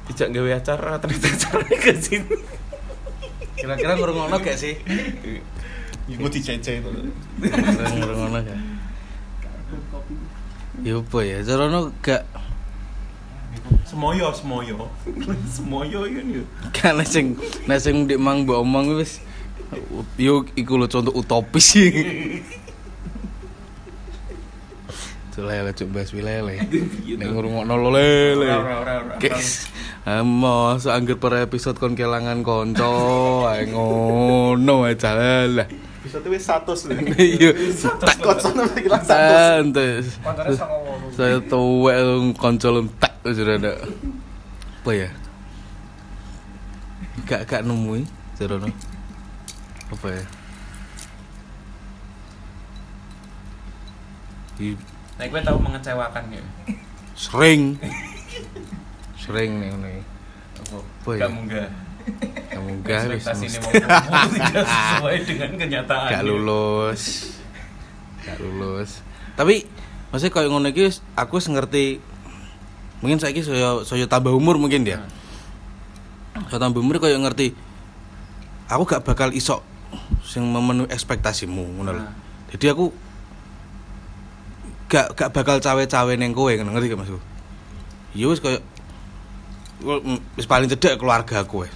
tidak gawe acara ternyata acaranya ke sini Kira-kira ngrungokno gak sih? Gue dicece itu. Ngrungokno gak? Ya apa ya? Carane gak Semoyo, semoyo. semoyo kan ya. kan nek sing nek sing ndik mang mbok omong wis yo iku lho contoh utopis sih. Lele cuk bahas lele. Nek ngrungokno lo lele. Guys, amo seangger per episode kon kelangan konco, ae ngono aja lah. Bisa tuh. Iya. Tak wolu Saya tuwek konco lentak sudah ada. Apa ya? Gak gak nemu Jerono. Apa ya? Di- nah kowe tahu mengecewakan ya Sering. Sering nih nih. Apa ya? gak munggah Kamu gak mau tidak sesuai dengan kenyataan gak lulus. Gak lulus. Tapi maksudnya kayak ngono iki aku ngerti mungkin saiki saya saya tambah umur mungkin dia. Saya tambah umur kayak ngerti aku gak bakal iso sing memenuhi ekspektasimu ngono lho. Nah. Jadi aku gak gak bakal cawe-cawe neng kowe ngerti gak maksudku ya wis koyo Wah, mm, wis paling cedek keluarga kowe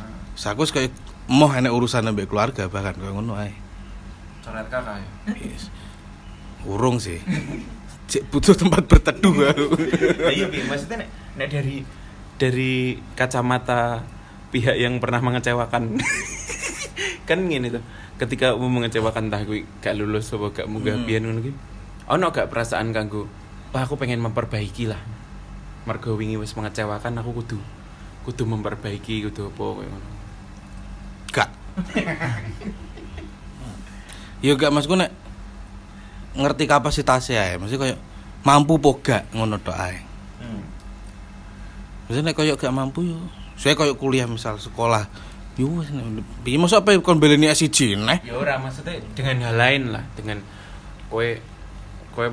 Wis aku wis koyo moh enek urusan ambek keluarga bahkan koyo ngono ae coret kakak ya Yes. urung sih Cek butuh tempat berteduh aku. iya Bi. maksudnya nek, nek dari dari kacamata pihak yang pernah mengecewakan kan gini tuh ketika mau mengecewakan entah gue gak lulus apa gak munggah Hmm. biyen ngono ki ono gak perasaan kanggo wah aku pengen memperbaiki lah mergo wingi wis mengecewakan aku kudu kudu memperbaiki kudu apa kayak ngono Gak. Yo gak masku nek ngerti kapasitasnya ae, mesti koyo mampu po gak ngono tok ae. Mesti nek koyo gak mampu yo. Saya koyo kuliah misal sekolah. Yo piye mosok apa kon beleni S1 neh? ya ora maksudnya dengan hal lain lah dengan kowe kowe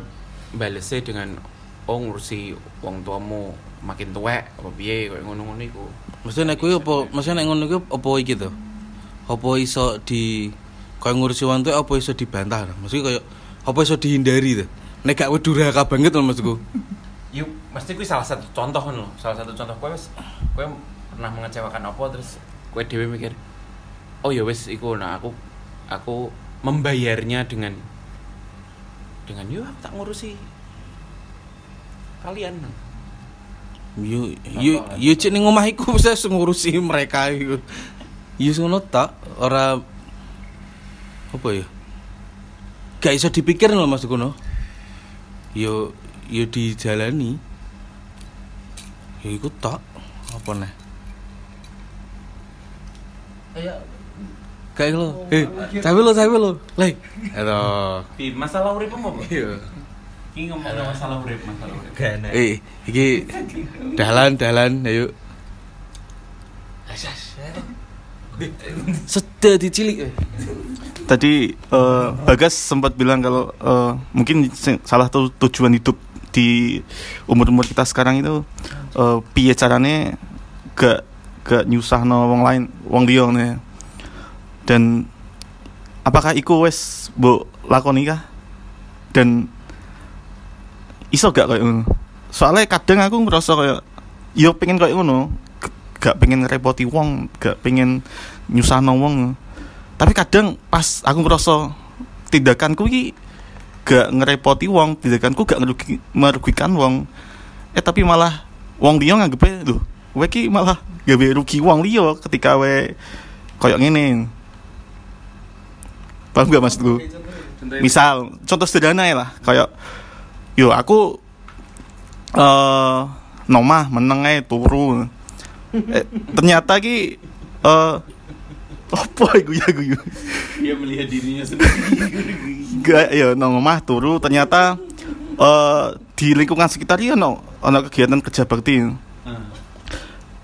balesnya dengan oh ngurusi wong tuamu makin tuwek apa piye koyo ngono-ngono iku Mesti nek kuwi apa mesti nek ngono kuwi apa iki to? Apa iso di koyo ngurusi wong tuwa apa iso dibantah? Mesti koyo apa iso dihindari to? Nek gak durhaka banget lho maksudku. Yuk, mesti kuwi salah satu contoh loh. Salah satu contoh kowe wis kowe pernah mengecewakan apa terus kowe dhewe mikir, "Oh ya wis iku nah aku aku membayarnya dengan dengan yuk aku tak ngurusi kalian." Yo yo yo cek ning omah iku bisa ngurusi mereka iku. Yo ngono tak ora apa ya? Gak iso dipikir lho Mas kono. Yo yo dijalani. Ya iku tak apa nih? Kayak lo, eh, cawe lo, cawe lo, leh, aduh, Di masalah urip apa? iya, Iki ngomongin masalah urip, masalah urip. eh, iki, dalan, dalan, ayo, Sedih dicilik. Tadi eh, Bagas sempat bilang kalau eh, mungkin salah satu tujuan hidup di umur-umur kita sekarang itu eh, piye carane gak gak nyusahno wong lain, wong nih. Dan apakah iku wes mbok lakoni kah? Dan iso gak kayak ngono? Soalnya kadang aku ngerasa kayak yo pengen kayak ngono, gak pengen ngerepoti wong, gak pengen nyusahno wong. Tapi kadang pas aku ngerasa tindakanku iki gak ngerepoti wong, tindakanku gak ngerugi, merugikan wong. Eh tapi malah wong liya nganggepe lho, kowe iki malah gawe rugi wong liya ketika we koyo ngene. Paham gak maksudku? Misal contoh sederhana ya lah, kayak yo aku eh nomah meneng ae turu. Eh, ternyata ki eh apa iku ya ya? Dia melihat dirinya sendiri. Gak ya nang omah turu ternyata eh di lingkungan sekitar ya no ono kegiatan kerja bakti.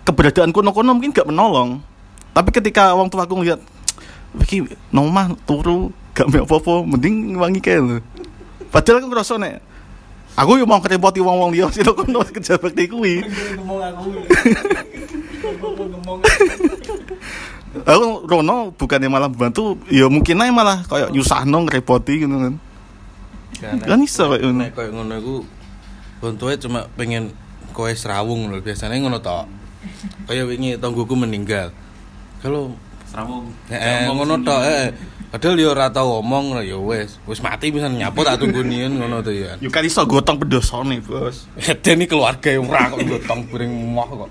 Keberadaanku kono mungkin gak menolong. Tapi ketika wong tuaku ngeliat iki nang omah turu gak me apa-apa, mending wangi lho. Padahal aku ngerasa nek aku yo mau ngerepoti wong-wong liya sing kono kerja bakti kuwi. Aku Rono bukannya malah bantu, ya mungkin aja malah kayak nyusahno ngerepoti gitu kan. Kan iso kayak ngono. Nek koyo ngono iku bontoe cuma pengen kowe serawung lho biasanya ngono tok. Kaya wingi tonggoku meninggal. Kalau Serawung. eh ngono tok eh padahal yo ora tau ngomong lho ya wis. Wis mati bisa nyapu tak tunggu nian ngono tuh ya. Yo kan iso gotong pedosone, Bos. Dene keluarga yang ora kok gotong piring moh kok.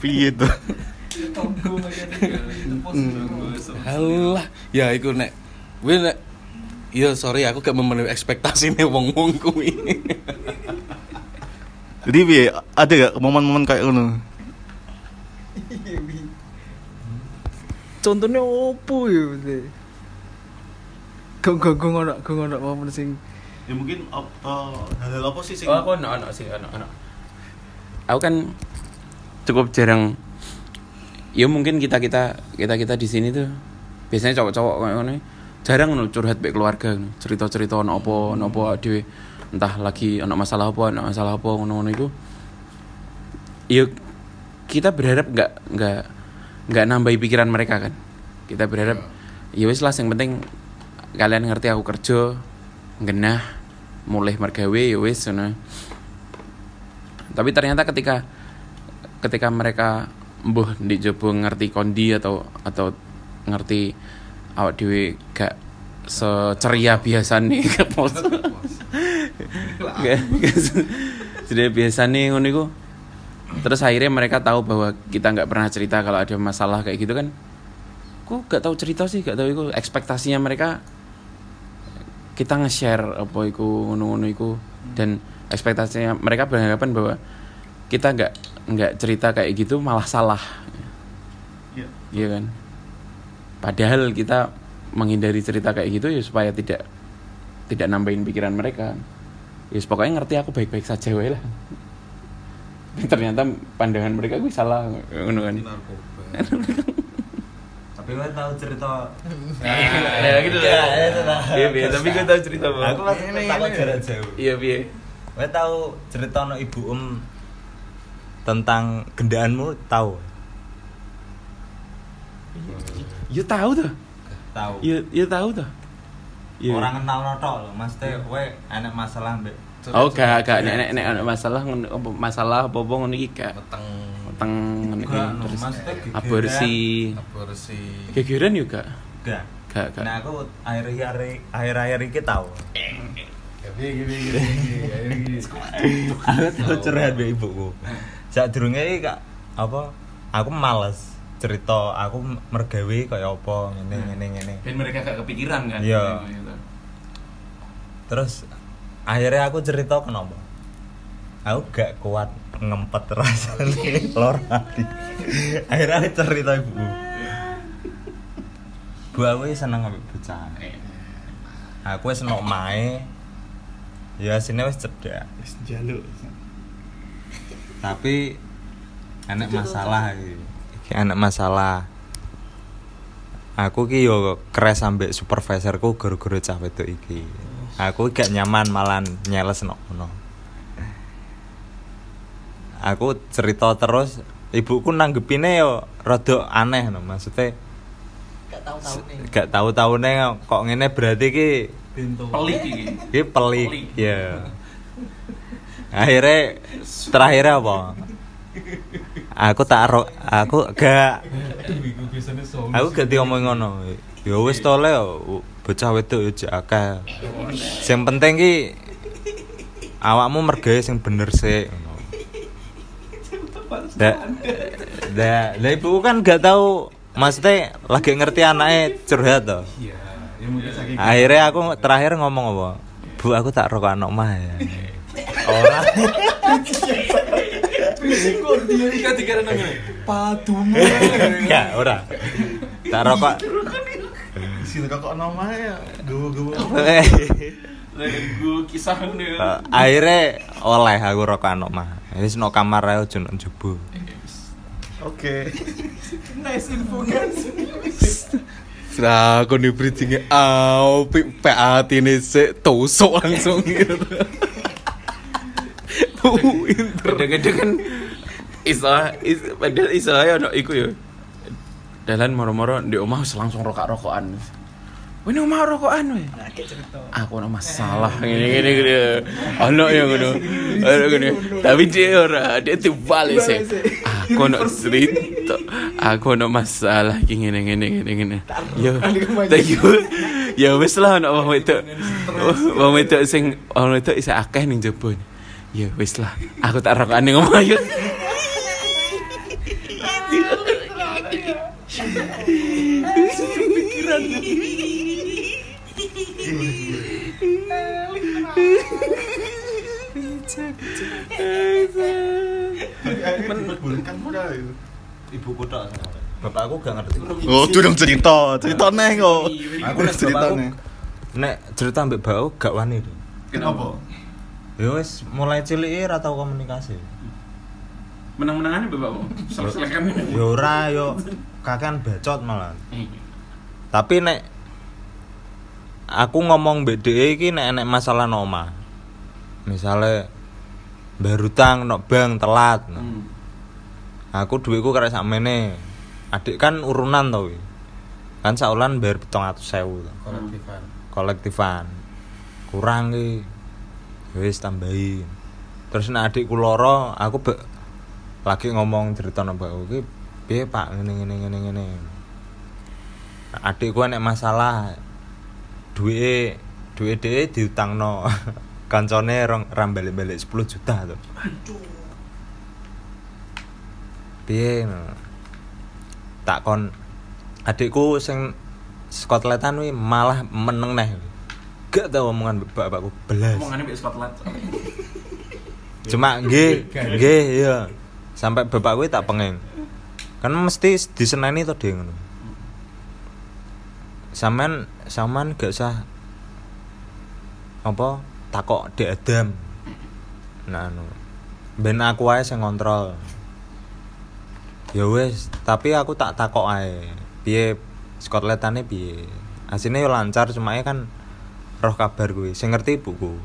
Piye to? Halah, ya iku nek gue nek Iya sorry aku gak memenuhi ekspektasi nih wong-wong kuwi. Jadi piye? Ada gak momen-momen kayak ngono? contohnya opo ya gak gak gak ngono gak ngono momen sing Ya mungkin hal-hal apa sih sing Oh, aku ono ono sih, ono ono. Aku kan cukup jarang ya mungkin kita kita kita kita di sini tuh biasanya cowok-cowok kayak ngono jarang ngono curhat baik keluarga ngono. cerita-cerita ono apa ono apa dhewe entah lagi ono masalah apa ono masalah apa ngono-ngono itu ya kita berharap nggak nggak nggak nambahi pikiran mereka kan kita berharap ya wis lah yang penting kalian ngerti aku kerja genah mulai mergawe ya wis ngono. Tapi ternyata ketika ketika mereka mbuh di jobo ngerti kondi atau atau ngerti awak dhewe gak seceria biasa nih jadi biasa nih ngono terus akhirnya mereka tahu bahwa kita nggak pernah cerita kalau ada masalah kayak gitu kan. Kok gak tahu cerita sih gak tahu itu ekspektasinya mereka kita nge-share apa iku ngono-ngono iku. Dan ekspektasinya mereka beranggapan bahwa kita nggak nggak cerita kayak gitu malah salah. Iya. iya kan? Padahal kita menghindari cerita kayak gitu ya supaya tidak tidak nambahin pikiran mereka. Ya pokoknya ngerti aku baik-baik saja wae lah. Ternyata pandangan mereka gue salah ngono kan gue tahu cerita. ya gitu lah iya biar tapi gue tahu cerita Bang. Aku masih takut jarak jauh. iya biar Gue tahu cerita no ibu um tentang gendaanmu tahu. ya tahu tuh Tahu. ya ya tahu tuh Iya. Orang kenal no tok lho, Maksudnya gue enak masalah mbek oh gak gak nek nek masalah ngono apa masalah apa apa ngono iki gak Meteng teng ngono iki Gak, no, terus aborsi bersih. gegeran juga Gak. gak gak Nah aku akhir-akhir akhir-akhir iki tahu. Aku tahu curhat mbek ibuku. Saat durunge iki kak apa? Aku males cerita aku mergawe kaya apa ngene ngene ngene. dan mereka gak kepikiran kan Iya. Terus akhirnya aku cerita kenapa? Aku gak kuat ngempet rasanya lor hati. akhirnya aku cerita ibu. Bu aku seneng ambek bocah. Aku wis seneng mae. Ya sini wis cedak. Wis njaluk. Tapi enak masalah iki. Iki enak masalah. Aku ki yo keres ambek supervisorku guru-guru cah wedok iki. Aku gak nyaman malah nyeles nok ngono. Aku cerita terus, ibuku nanggepine yo rada aneh no, maksudnya Gak tahu tahu nih. gak tahu tahunnya kok ngene berarti ki pelik iki. Ki pelik ya akhirnya terakhir apa? Aku tak ro aku gak aku gak diomong ngono. Ya wis to le bocah wedok ya jek akeh. Sing penting ki awakmu mergawe sing bener sih Da, da, da ibu kan gak tahu maksudnya lagi ngerti anaknya curhat toh. Akhirnya aku terakhir ngomong apa? Bu aku tak rokok anak mah ya. Orang. Kan. Padumu. enggak ora. Tak rokok. Sini kok namanya gue-gue. Gue kisah. Eh, akhirnya oleh aku rokok anak mah wis no kamar ae ojo nang jebo Oke. Nice info kan. Lah kon di bridging au PAT ini se tusuk langsung gitu. Kadang-kadang kan iso is, padahal iso ae ono iku ya. Dalan moro-moro di omah wis langsung rokok-rokokan. Ini omah rokokan weh. Aku ono masalah gini gini. Ono ya ngono. Ono gini. Tapi dia ora, dia dibalik sih. Aku ono cerita. Aku ono masalah gini gini gini. Yo, thank you. Ya wis lah ono wong wedok. Wong wedok sing wong wedok isa akeh ning jebon. Ya wis lah, aku tak rokokan ning omah yo. Bukan muda itu. ibuku tok bapakku gak ngerti Oh, durung cerita, cerita neh kok. aku nek cerita neh. nek cerita ambek bau gak wani tuh Kenapa? ya wis mulai cilik ra tau komunikasi Menang-menangannya bapakmu. Selesaikan. ya ora yo kakean bacot malah tapi nek aku ngomong dhek iki nek enek masalah no misale baru tang no bank telat. No. Hmm. aku duitku karek sakmene adik kan urunan tau kan saulan bayar 700.000 to Kolektifan. kolektifan. Kurang ki. Wis tambahin terus nek adikku loro aku be- lagi ngomong cerita nang mbakku ki piye Pak? Ngene ngene ngene ngene. Adikku nek masalah. Duwe duwe dhewe diutangno kancane rong ram balik-balik 10 juta tuh piye no. tak kon adikku sing skotletan wi malah meneng neh. Gak tau omongan bapakku belas. Omongannya mbek Scotland. cuma nggih nggih iya. Sampai bapakku tak pengen kan mesti diseneni to dia ngono. Sampean sampean gak usah apa takok Dek Adam. Nah anu. Ben aku ae sing ngontrol. Ya wis tapi aku tak takok ae. Piye? Skotletane piye? Asine yo lancar cuma ya kan roh kabar kuwi. Sing ngerti ibuku.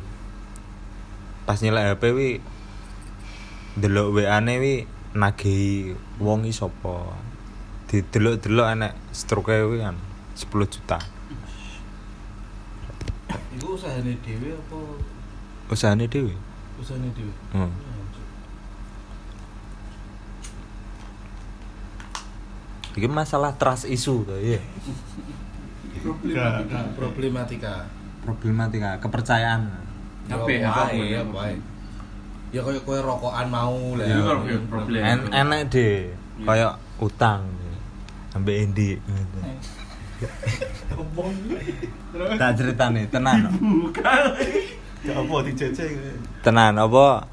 Pas nyelek HP wi delok WA-ne wi nagehi wong iki sapa? Didelok-delok enek stroke kuwi kan 10 juta Iku usahane dhewe apa usahane dhewe usahane dhewe? hmm. iki masalah trust issue to ya Problematika. problematika kepercayaan Tapi Ya, apa ya. Ya koyo kowe rokokan mau lah. Itu problem- problem. en enek deh kayak utang ambek Endi gitu. tak ceritane tenan. Ya apa dijajah tenan apa?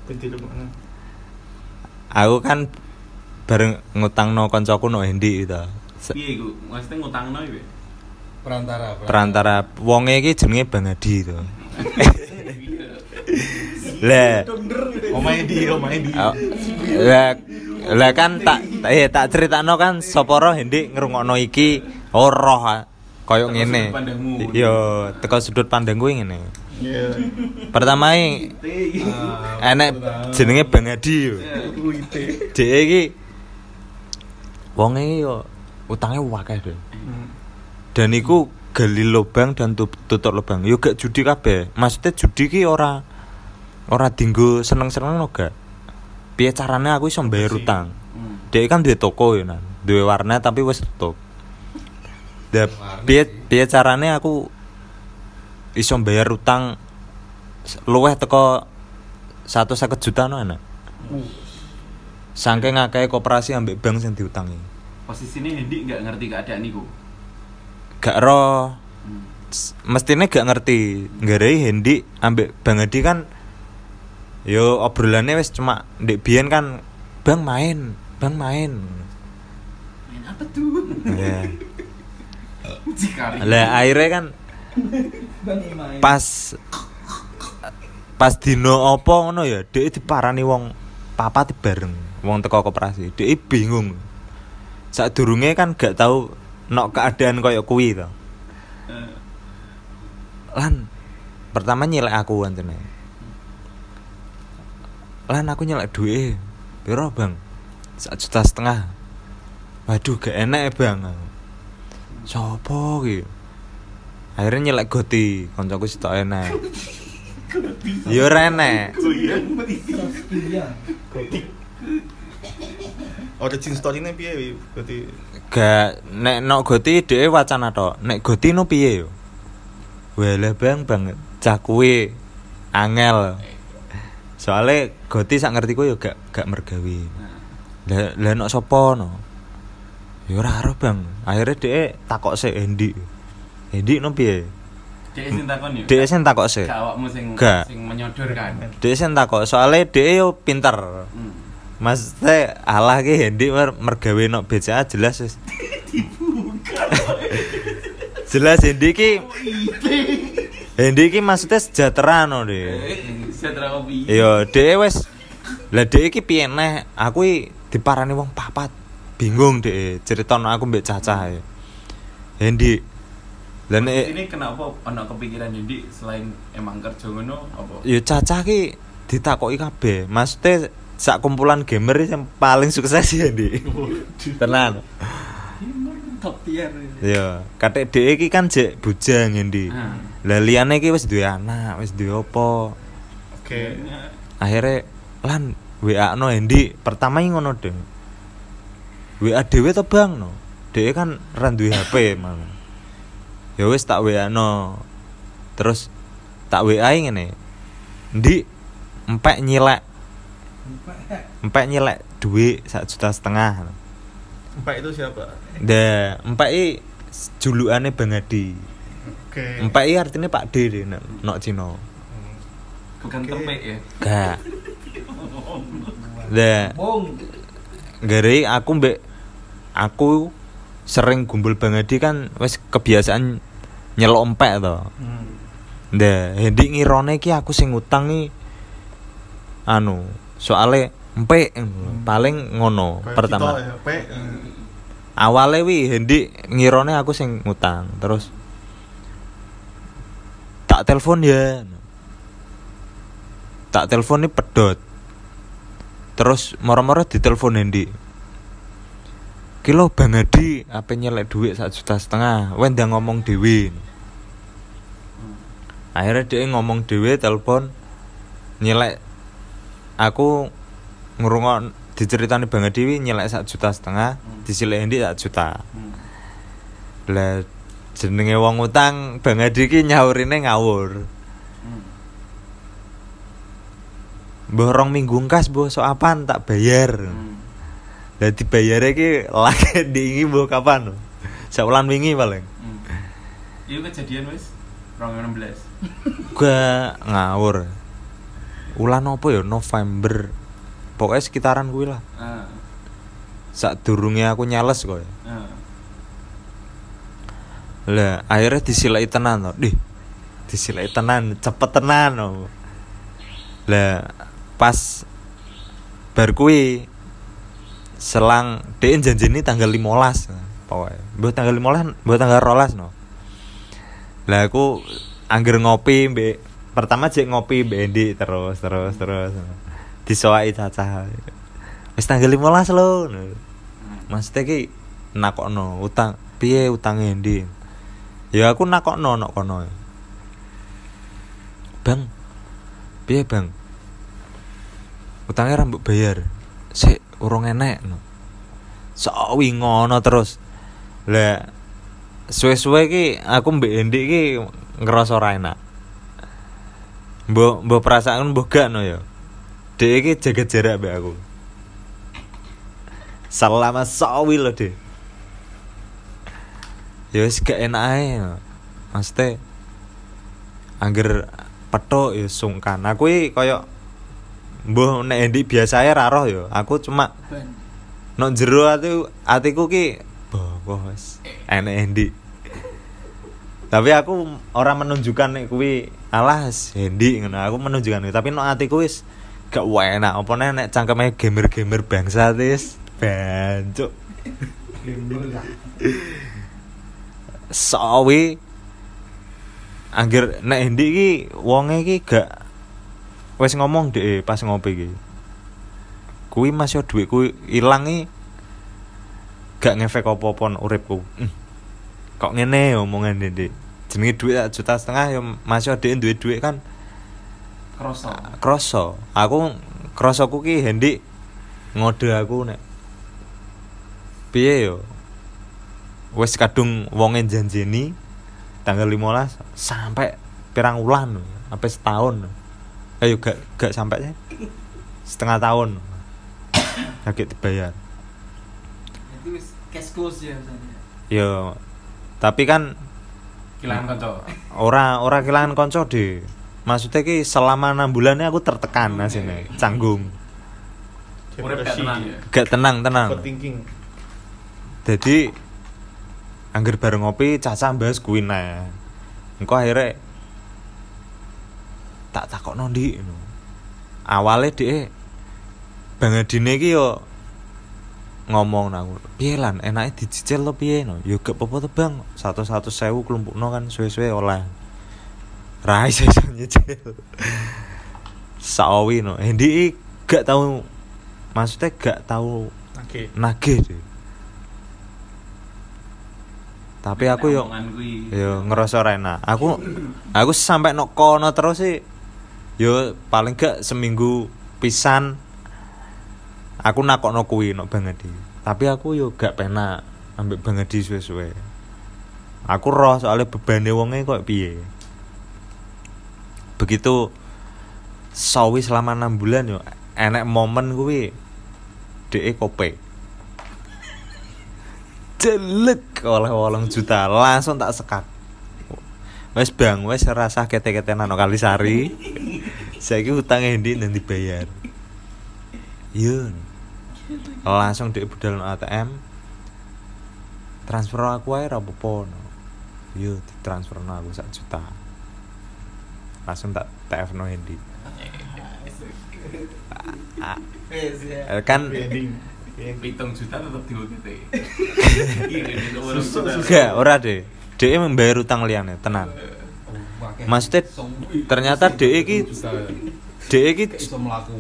Aku kan bareng ngutangno koncoku no Endi gitu. Piye iku? Maksudnya ngutangno iki. Perantara. perantara. Wonge iki jenenge Bang Adi to lah Omae di, omae di. Oh, lah lah kan tak tak- eh tak critakno kan sapa roh Hendik ngrungokno iki oh roh ah, koyo ngene. yo teko sudut pandang kuwi ngene. Iya. pertama iki enek jenenge Bang Adi yo dhek iki wong iki yo utange akeh deh dan iku gali lubang dan tut- tutup lubang. Yo gak judi kabeh. Maksudnya judi ki ora ora dinggo seneng-seneng no gak? Piye carane aku iso bayar utang? Hmm. dia kan duwe toko ya nan. Duwe warna tapi wis tutup Da piye piye carane aku iso bayar utang luweh teko 150 juta no enak saking akeh koperasi ambek bank sing diutangi Posisine Hendi nggak ngerti keadaan iku. gak roh Hmm. Mestine gak ngerti nggarai Hendi ambek Bang Adi kan yo obrolannya wis cuma ndek biyen kan Bang main Bang main Main apa tuh? Cikari. lah akhirnya kan pas pas dino opo ngono ya dhek diparani wong papat bareng wong teko koperasi. Dhek bingung. Sadurunge kan gak tahu nok keadaan koyo kuwi to. Lan pertama nyelek aku antene lan aku nyelek duit piro bang? Sak juta setengah. Waduh gak enak ya bang sopo ki? Akhirnya nyelek goti. Koncoku sitok enak yo ora enak Origin story-ne piye wi? Berarti gak nek nok goti dhewe wacana tok. Nek goti no piye yo? Walah bang bang. Cah kuwi angel. Soalnya goti sak ngerti ku yo gak gak mergawe lah lah nok sapa no ya ora ora bang akhirnya dhek takok sik Endi Endi no piye Dek sing takon yo. dhek sing takok sik awakmu sing Gak. sing menyodorkan. dhek sing takok soalnya dhek yo pinter Hmm. Mas teh alah ki Hendi mer mergawe nok BCA jelas wis. jelas Hendi ki Hendi ki maksudnya sejahtera no deh. Eh, Setra kopi. Iya, dhek wis lah dhek iki piye neh? Aku diparani wong papat. Bingung dhek ceritono aku mbek cacah e. Hendi. Lah nek Ini kenapa ono kepikiran Hendi selain emang kerja ngono apa? ya cacah ki ditakoki kabeh. Maksudnya sak kumpulan gamer yang paling sukses ya Hendi. Tenan. Top tier. Ya, katek dhek iki kan jek bujang Hendi. Ah. Lah liyane iki wis duwe anak, wis duwe apa. Oke. akhirnya lan WA no Hendi pertama ini ngono deh WA dewe to bang no dewe kan ran duwe HP malah ya wis tak WA no terus tak WA ngene Ndi empek nyilek empek nyilek duit sak juta setengah Empat itu siapa? Dah, empek i julukane Bang Adi. Oke. Empek i artinya Pak D deh, nok nok Cina. Bukan tempek ya. Gak. Dah, Bong. gari aku mbek aku sering gumpul Bang Adi kan wis kebiasaan nyelok empek to. Hmm. Dah, hendik ngirone ki aku sing ngutang nih anu, soale empek paling ngono Kayak pertama. kita ya, Pe. awalnya wi Hendi ngirone aku sing ngutang terus tak telepon ya tak telepon nih pedot terus moro-moro ditelepon Hendi kilo bang Adi apa nyelek duit satu juta setengah. Wenda ngomong dewi akhirnya dia ngomong dewi telepon nyelek. Aku ngurungon diceritani bang Adi nyelek satu juta setengah disilek Hendi satu juta. Lah jenenge wong utang bang Adi ki nyaurine ngawur. Mbah rong minggu kas mbah sok apaan tak bayar. Lah dibayare ki lagi diingi mbah kapan? Saulan wingi paling. Itu kejadian wis 2016. Gua ngawur. Ulan apa ya November. Pokoknya sekitaran kuwi lah. Ah. Sak durunge aku nyales kok. Ah. Lah akhirnya disilai tenan to. Dih. Disilai tenan, cepet tenan. no. Lah pas bar kuwi selang dhek janjini tanggal 15 pokoknya. Mbok tanggal 15, mbok tanggal 12 no. Lah aku angger ngopi mbek pertama jek ngopi mbek Endi terus terus terus. Disoaki cacah. Wis tanggal 15 lho. Maksudnya ki nakokno utang piye utang Endi? Ya aku nakokno nok kono. Bang. Piye, Bang? Utangnya rambut bayar. Sik urung enek no. Sok wi ngono terus. Lah suwe-suwe ki aku mbek Endi ki ngerasa ora enak. Mbok mbok perasaan mbok gak no ya. Dek iki jaga jarak mbek aku. Selama sawi lho, Dek. Ya wis gak enak ae. no. Maksudnya angger petok ya sungkan. Aku iki koyo mbuh nek Endi biasa ae ra roh ya. Aku cuma nok jero ati atiku ki bos enek Endi. Tapi aku orang menunjukkan nek kuwi alas Hendi ngono. Aku menunjukkan tapi nok atiku wis gak enak. Apa nek nek cangkeme gamer-gamer bangsa wis bancuk. Sawi Angger nek Hendi iki wonge iki gak wis ngomong deh pas ngopi iki. Kuwi mas yo dhuwitku ilang iki gak ngefek apa-apa nang uripku. Hmm. Kok ngene ya omongan Dede. Jenenge dhuwit sak juta setengah ya mas yo duwe dhuwit kan Kroso. kroso. Aku krosoku ki Hendi ngode aku nek piye yo wis kadung wonge janjeni tanggal 15 sampai pirang wulan sampai setahun ayo gak gak sampai sih. Setengah tahun. Lagi dibayar. Itu wis cash close ya misalnya. yo tapi kan Kehilangan kanca. ora ora kehilangan konco deh maksudnya ki selama enam bulannya aku tertekan asine canggung. Urip gak tenang ya. gak tenang tenang. Overthinking. jadi angger bareng ngopi caca bahas kuwi nah engko akhirnya tak takok nondi awalnya dhek Bang Adine iki yo ngomong nang aku piye lan enake dicicil to piye? No yo gak apa-apa to Bang. Satu-satu sewu kelompokno kan suwe-suwe oleh ra iso nyicil. Sawi no. Hendi gak tau maksudnya gak tau Oke. nagih deh tapi aku yo yo ngerasa ora enak. Aku aku sampai nok kono terus sih yo paling gak seminggu pisan aku nakokno kuwi nok Bang Edi tapi aku yo gak penak ambek Bang Edi suwe-suwe. Aku roh soalnya bebane wonge kok piye. Begitu sawi selama enam bulan yo enek momen kuwi DE kope. Jelek oleh wolong juta langsung tak sekat wes bang wes rasa kete-ketenan no kali sari. Saiki utangnya ndi dan dibayar? Iya langsung di budal no ATM transfer aku aja rapopo no iya ditransfer no aku sak juta. Langsung tak TF no Hendi ah. kan Pitung juta tetap di UTT. Enggak, ora deh. DE membayar utang liyane, tenang. Maksudnya ternyata DE iki DE mlaku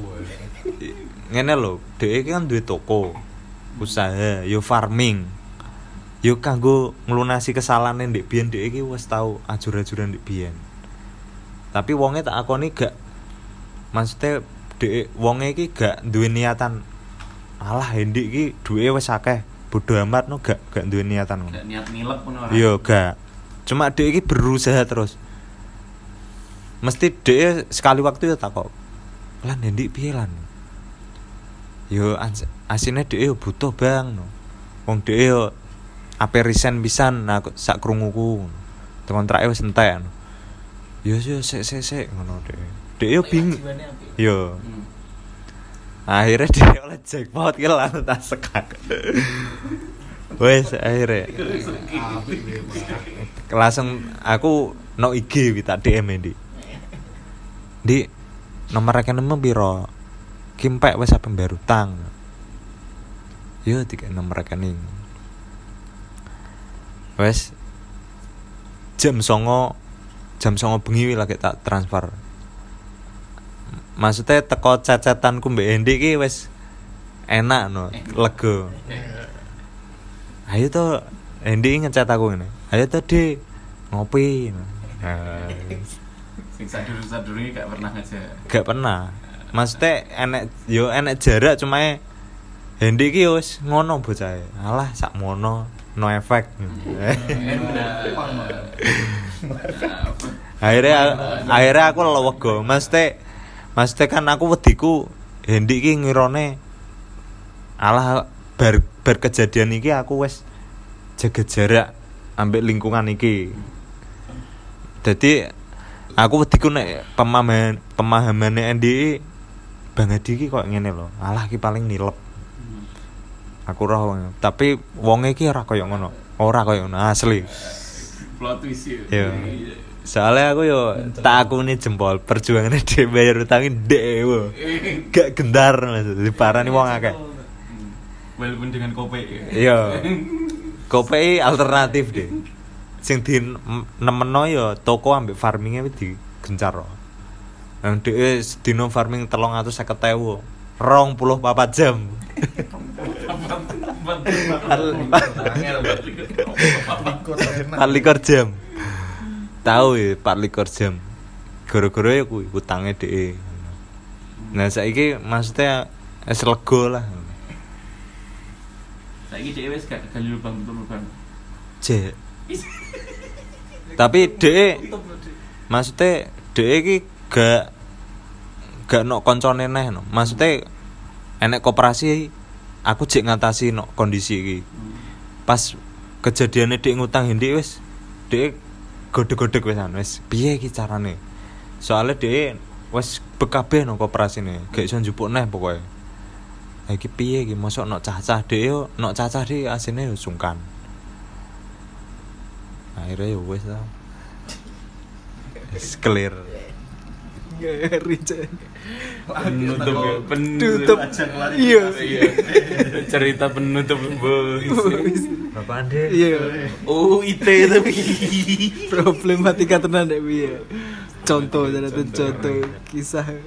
ngene lho, DE iki kan duwe toko, usaha, yo farming. Yo kanggo nglunasi kesalahane ndek biyen DE iki wis tau ajur-ajuran ndek biyen. Tapi wonge tak akoni gak maksudnya DE wonge iki gak duwe niatan alah Hendi iki duwe wis akeh bodo amat no gak gak duwe niatan ngono. Gak niat nilep pun orang. Iya gak. Cuma dia ini berusaha terus. Mesti dia sekali waktu ya takok. Lan Hendi piye lan? Yo asine dia yo butuh bang no. Wong dia yo ape resign pisan nah sak krunguku. Kontrake wis entek. no. Yo yo sik sik sik ngono dia. Dia yo bingung. Yo. Hmm. Akhirnya dia oleh jackpot ki langsung tak sekak. Wes akhirnya. Langsung aku no IG wi tak DM di di nomor rekeningmu piro? Kimpek wes apa bayar utang yo tiga nomor rekening. Wes jam songo jam songo bengi lagi tak transfer maksudnya teko cacatanku mbak Endi ki wes enak no lega. Ayo tuh Endi ngecat aku ini ayo tuh di ngopi. Nah, Sing ini gak pernah ngajak. gak pernah. Maksudnya enek yo enek jarak cuma e, Hendi ki wis ngono bocah alah sak mono no efek. Akhirnya akhirnya aku lewego maksudnya maksudnya kan aku wediku Hendi ki ngirone alah bar, bar kejadian iki aku wis jaga jarak ambek lingkungan iki. Jadi aku wediku nek pemahaman pemahamane Endi Bang Edi iki kok ngene lho alah ki paling nilep. Aku roh tapi wonge iki ora koyo ngono ora koyo ngono asli. Plot twist ya. Iya. Soalnya aku yo tak akuni jempol perjuangannya dia bayar utangin dek wo. gak gendar mas. Diparani wong akeh. Walaupun dengan kope. ya. iya kopi alternatif deh sing di nemeno yo toko ambek farmingnya wis digencar loh yang dia dino farming telung atau saya ketemu rong puluh papat jam. Empat likur jam tahu ya empat likur jam gara-gara ya kuwi utangnya deh nah saiki maksudnya es lego lah Saiki dhewe wis gak gali lubang betul lubang. Cek. Tapi dhek maksudnya dhek iki gak gak nok koncone neh no. Maksudnya enek koperasi aku cek ngatasi nok kondisi iki. Pas kejadiannya dhek ngutang Hendi wis dhek gode-gode wis anu wis piye iki carane. Soalnya dhek wis bekabe no koperasi nih, gak iso njupuk neh pokoknya. Iki piye iki mosok nok cacah dhek yo nok cacah dhek asine yo sungkan. Akhirnya ya wis lah. Wis clear. Penutup ya, Tutup. Iya. Iya. Cerita penutup bos. Bapak Ande. Iya. Oh, IT tapi. Problematika tenan dek piye. Contoh cara itu contoh kisah.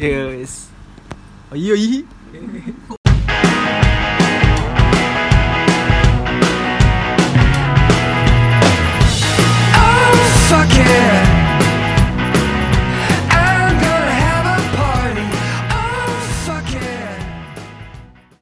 Ya wis. Oh iya iya. care.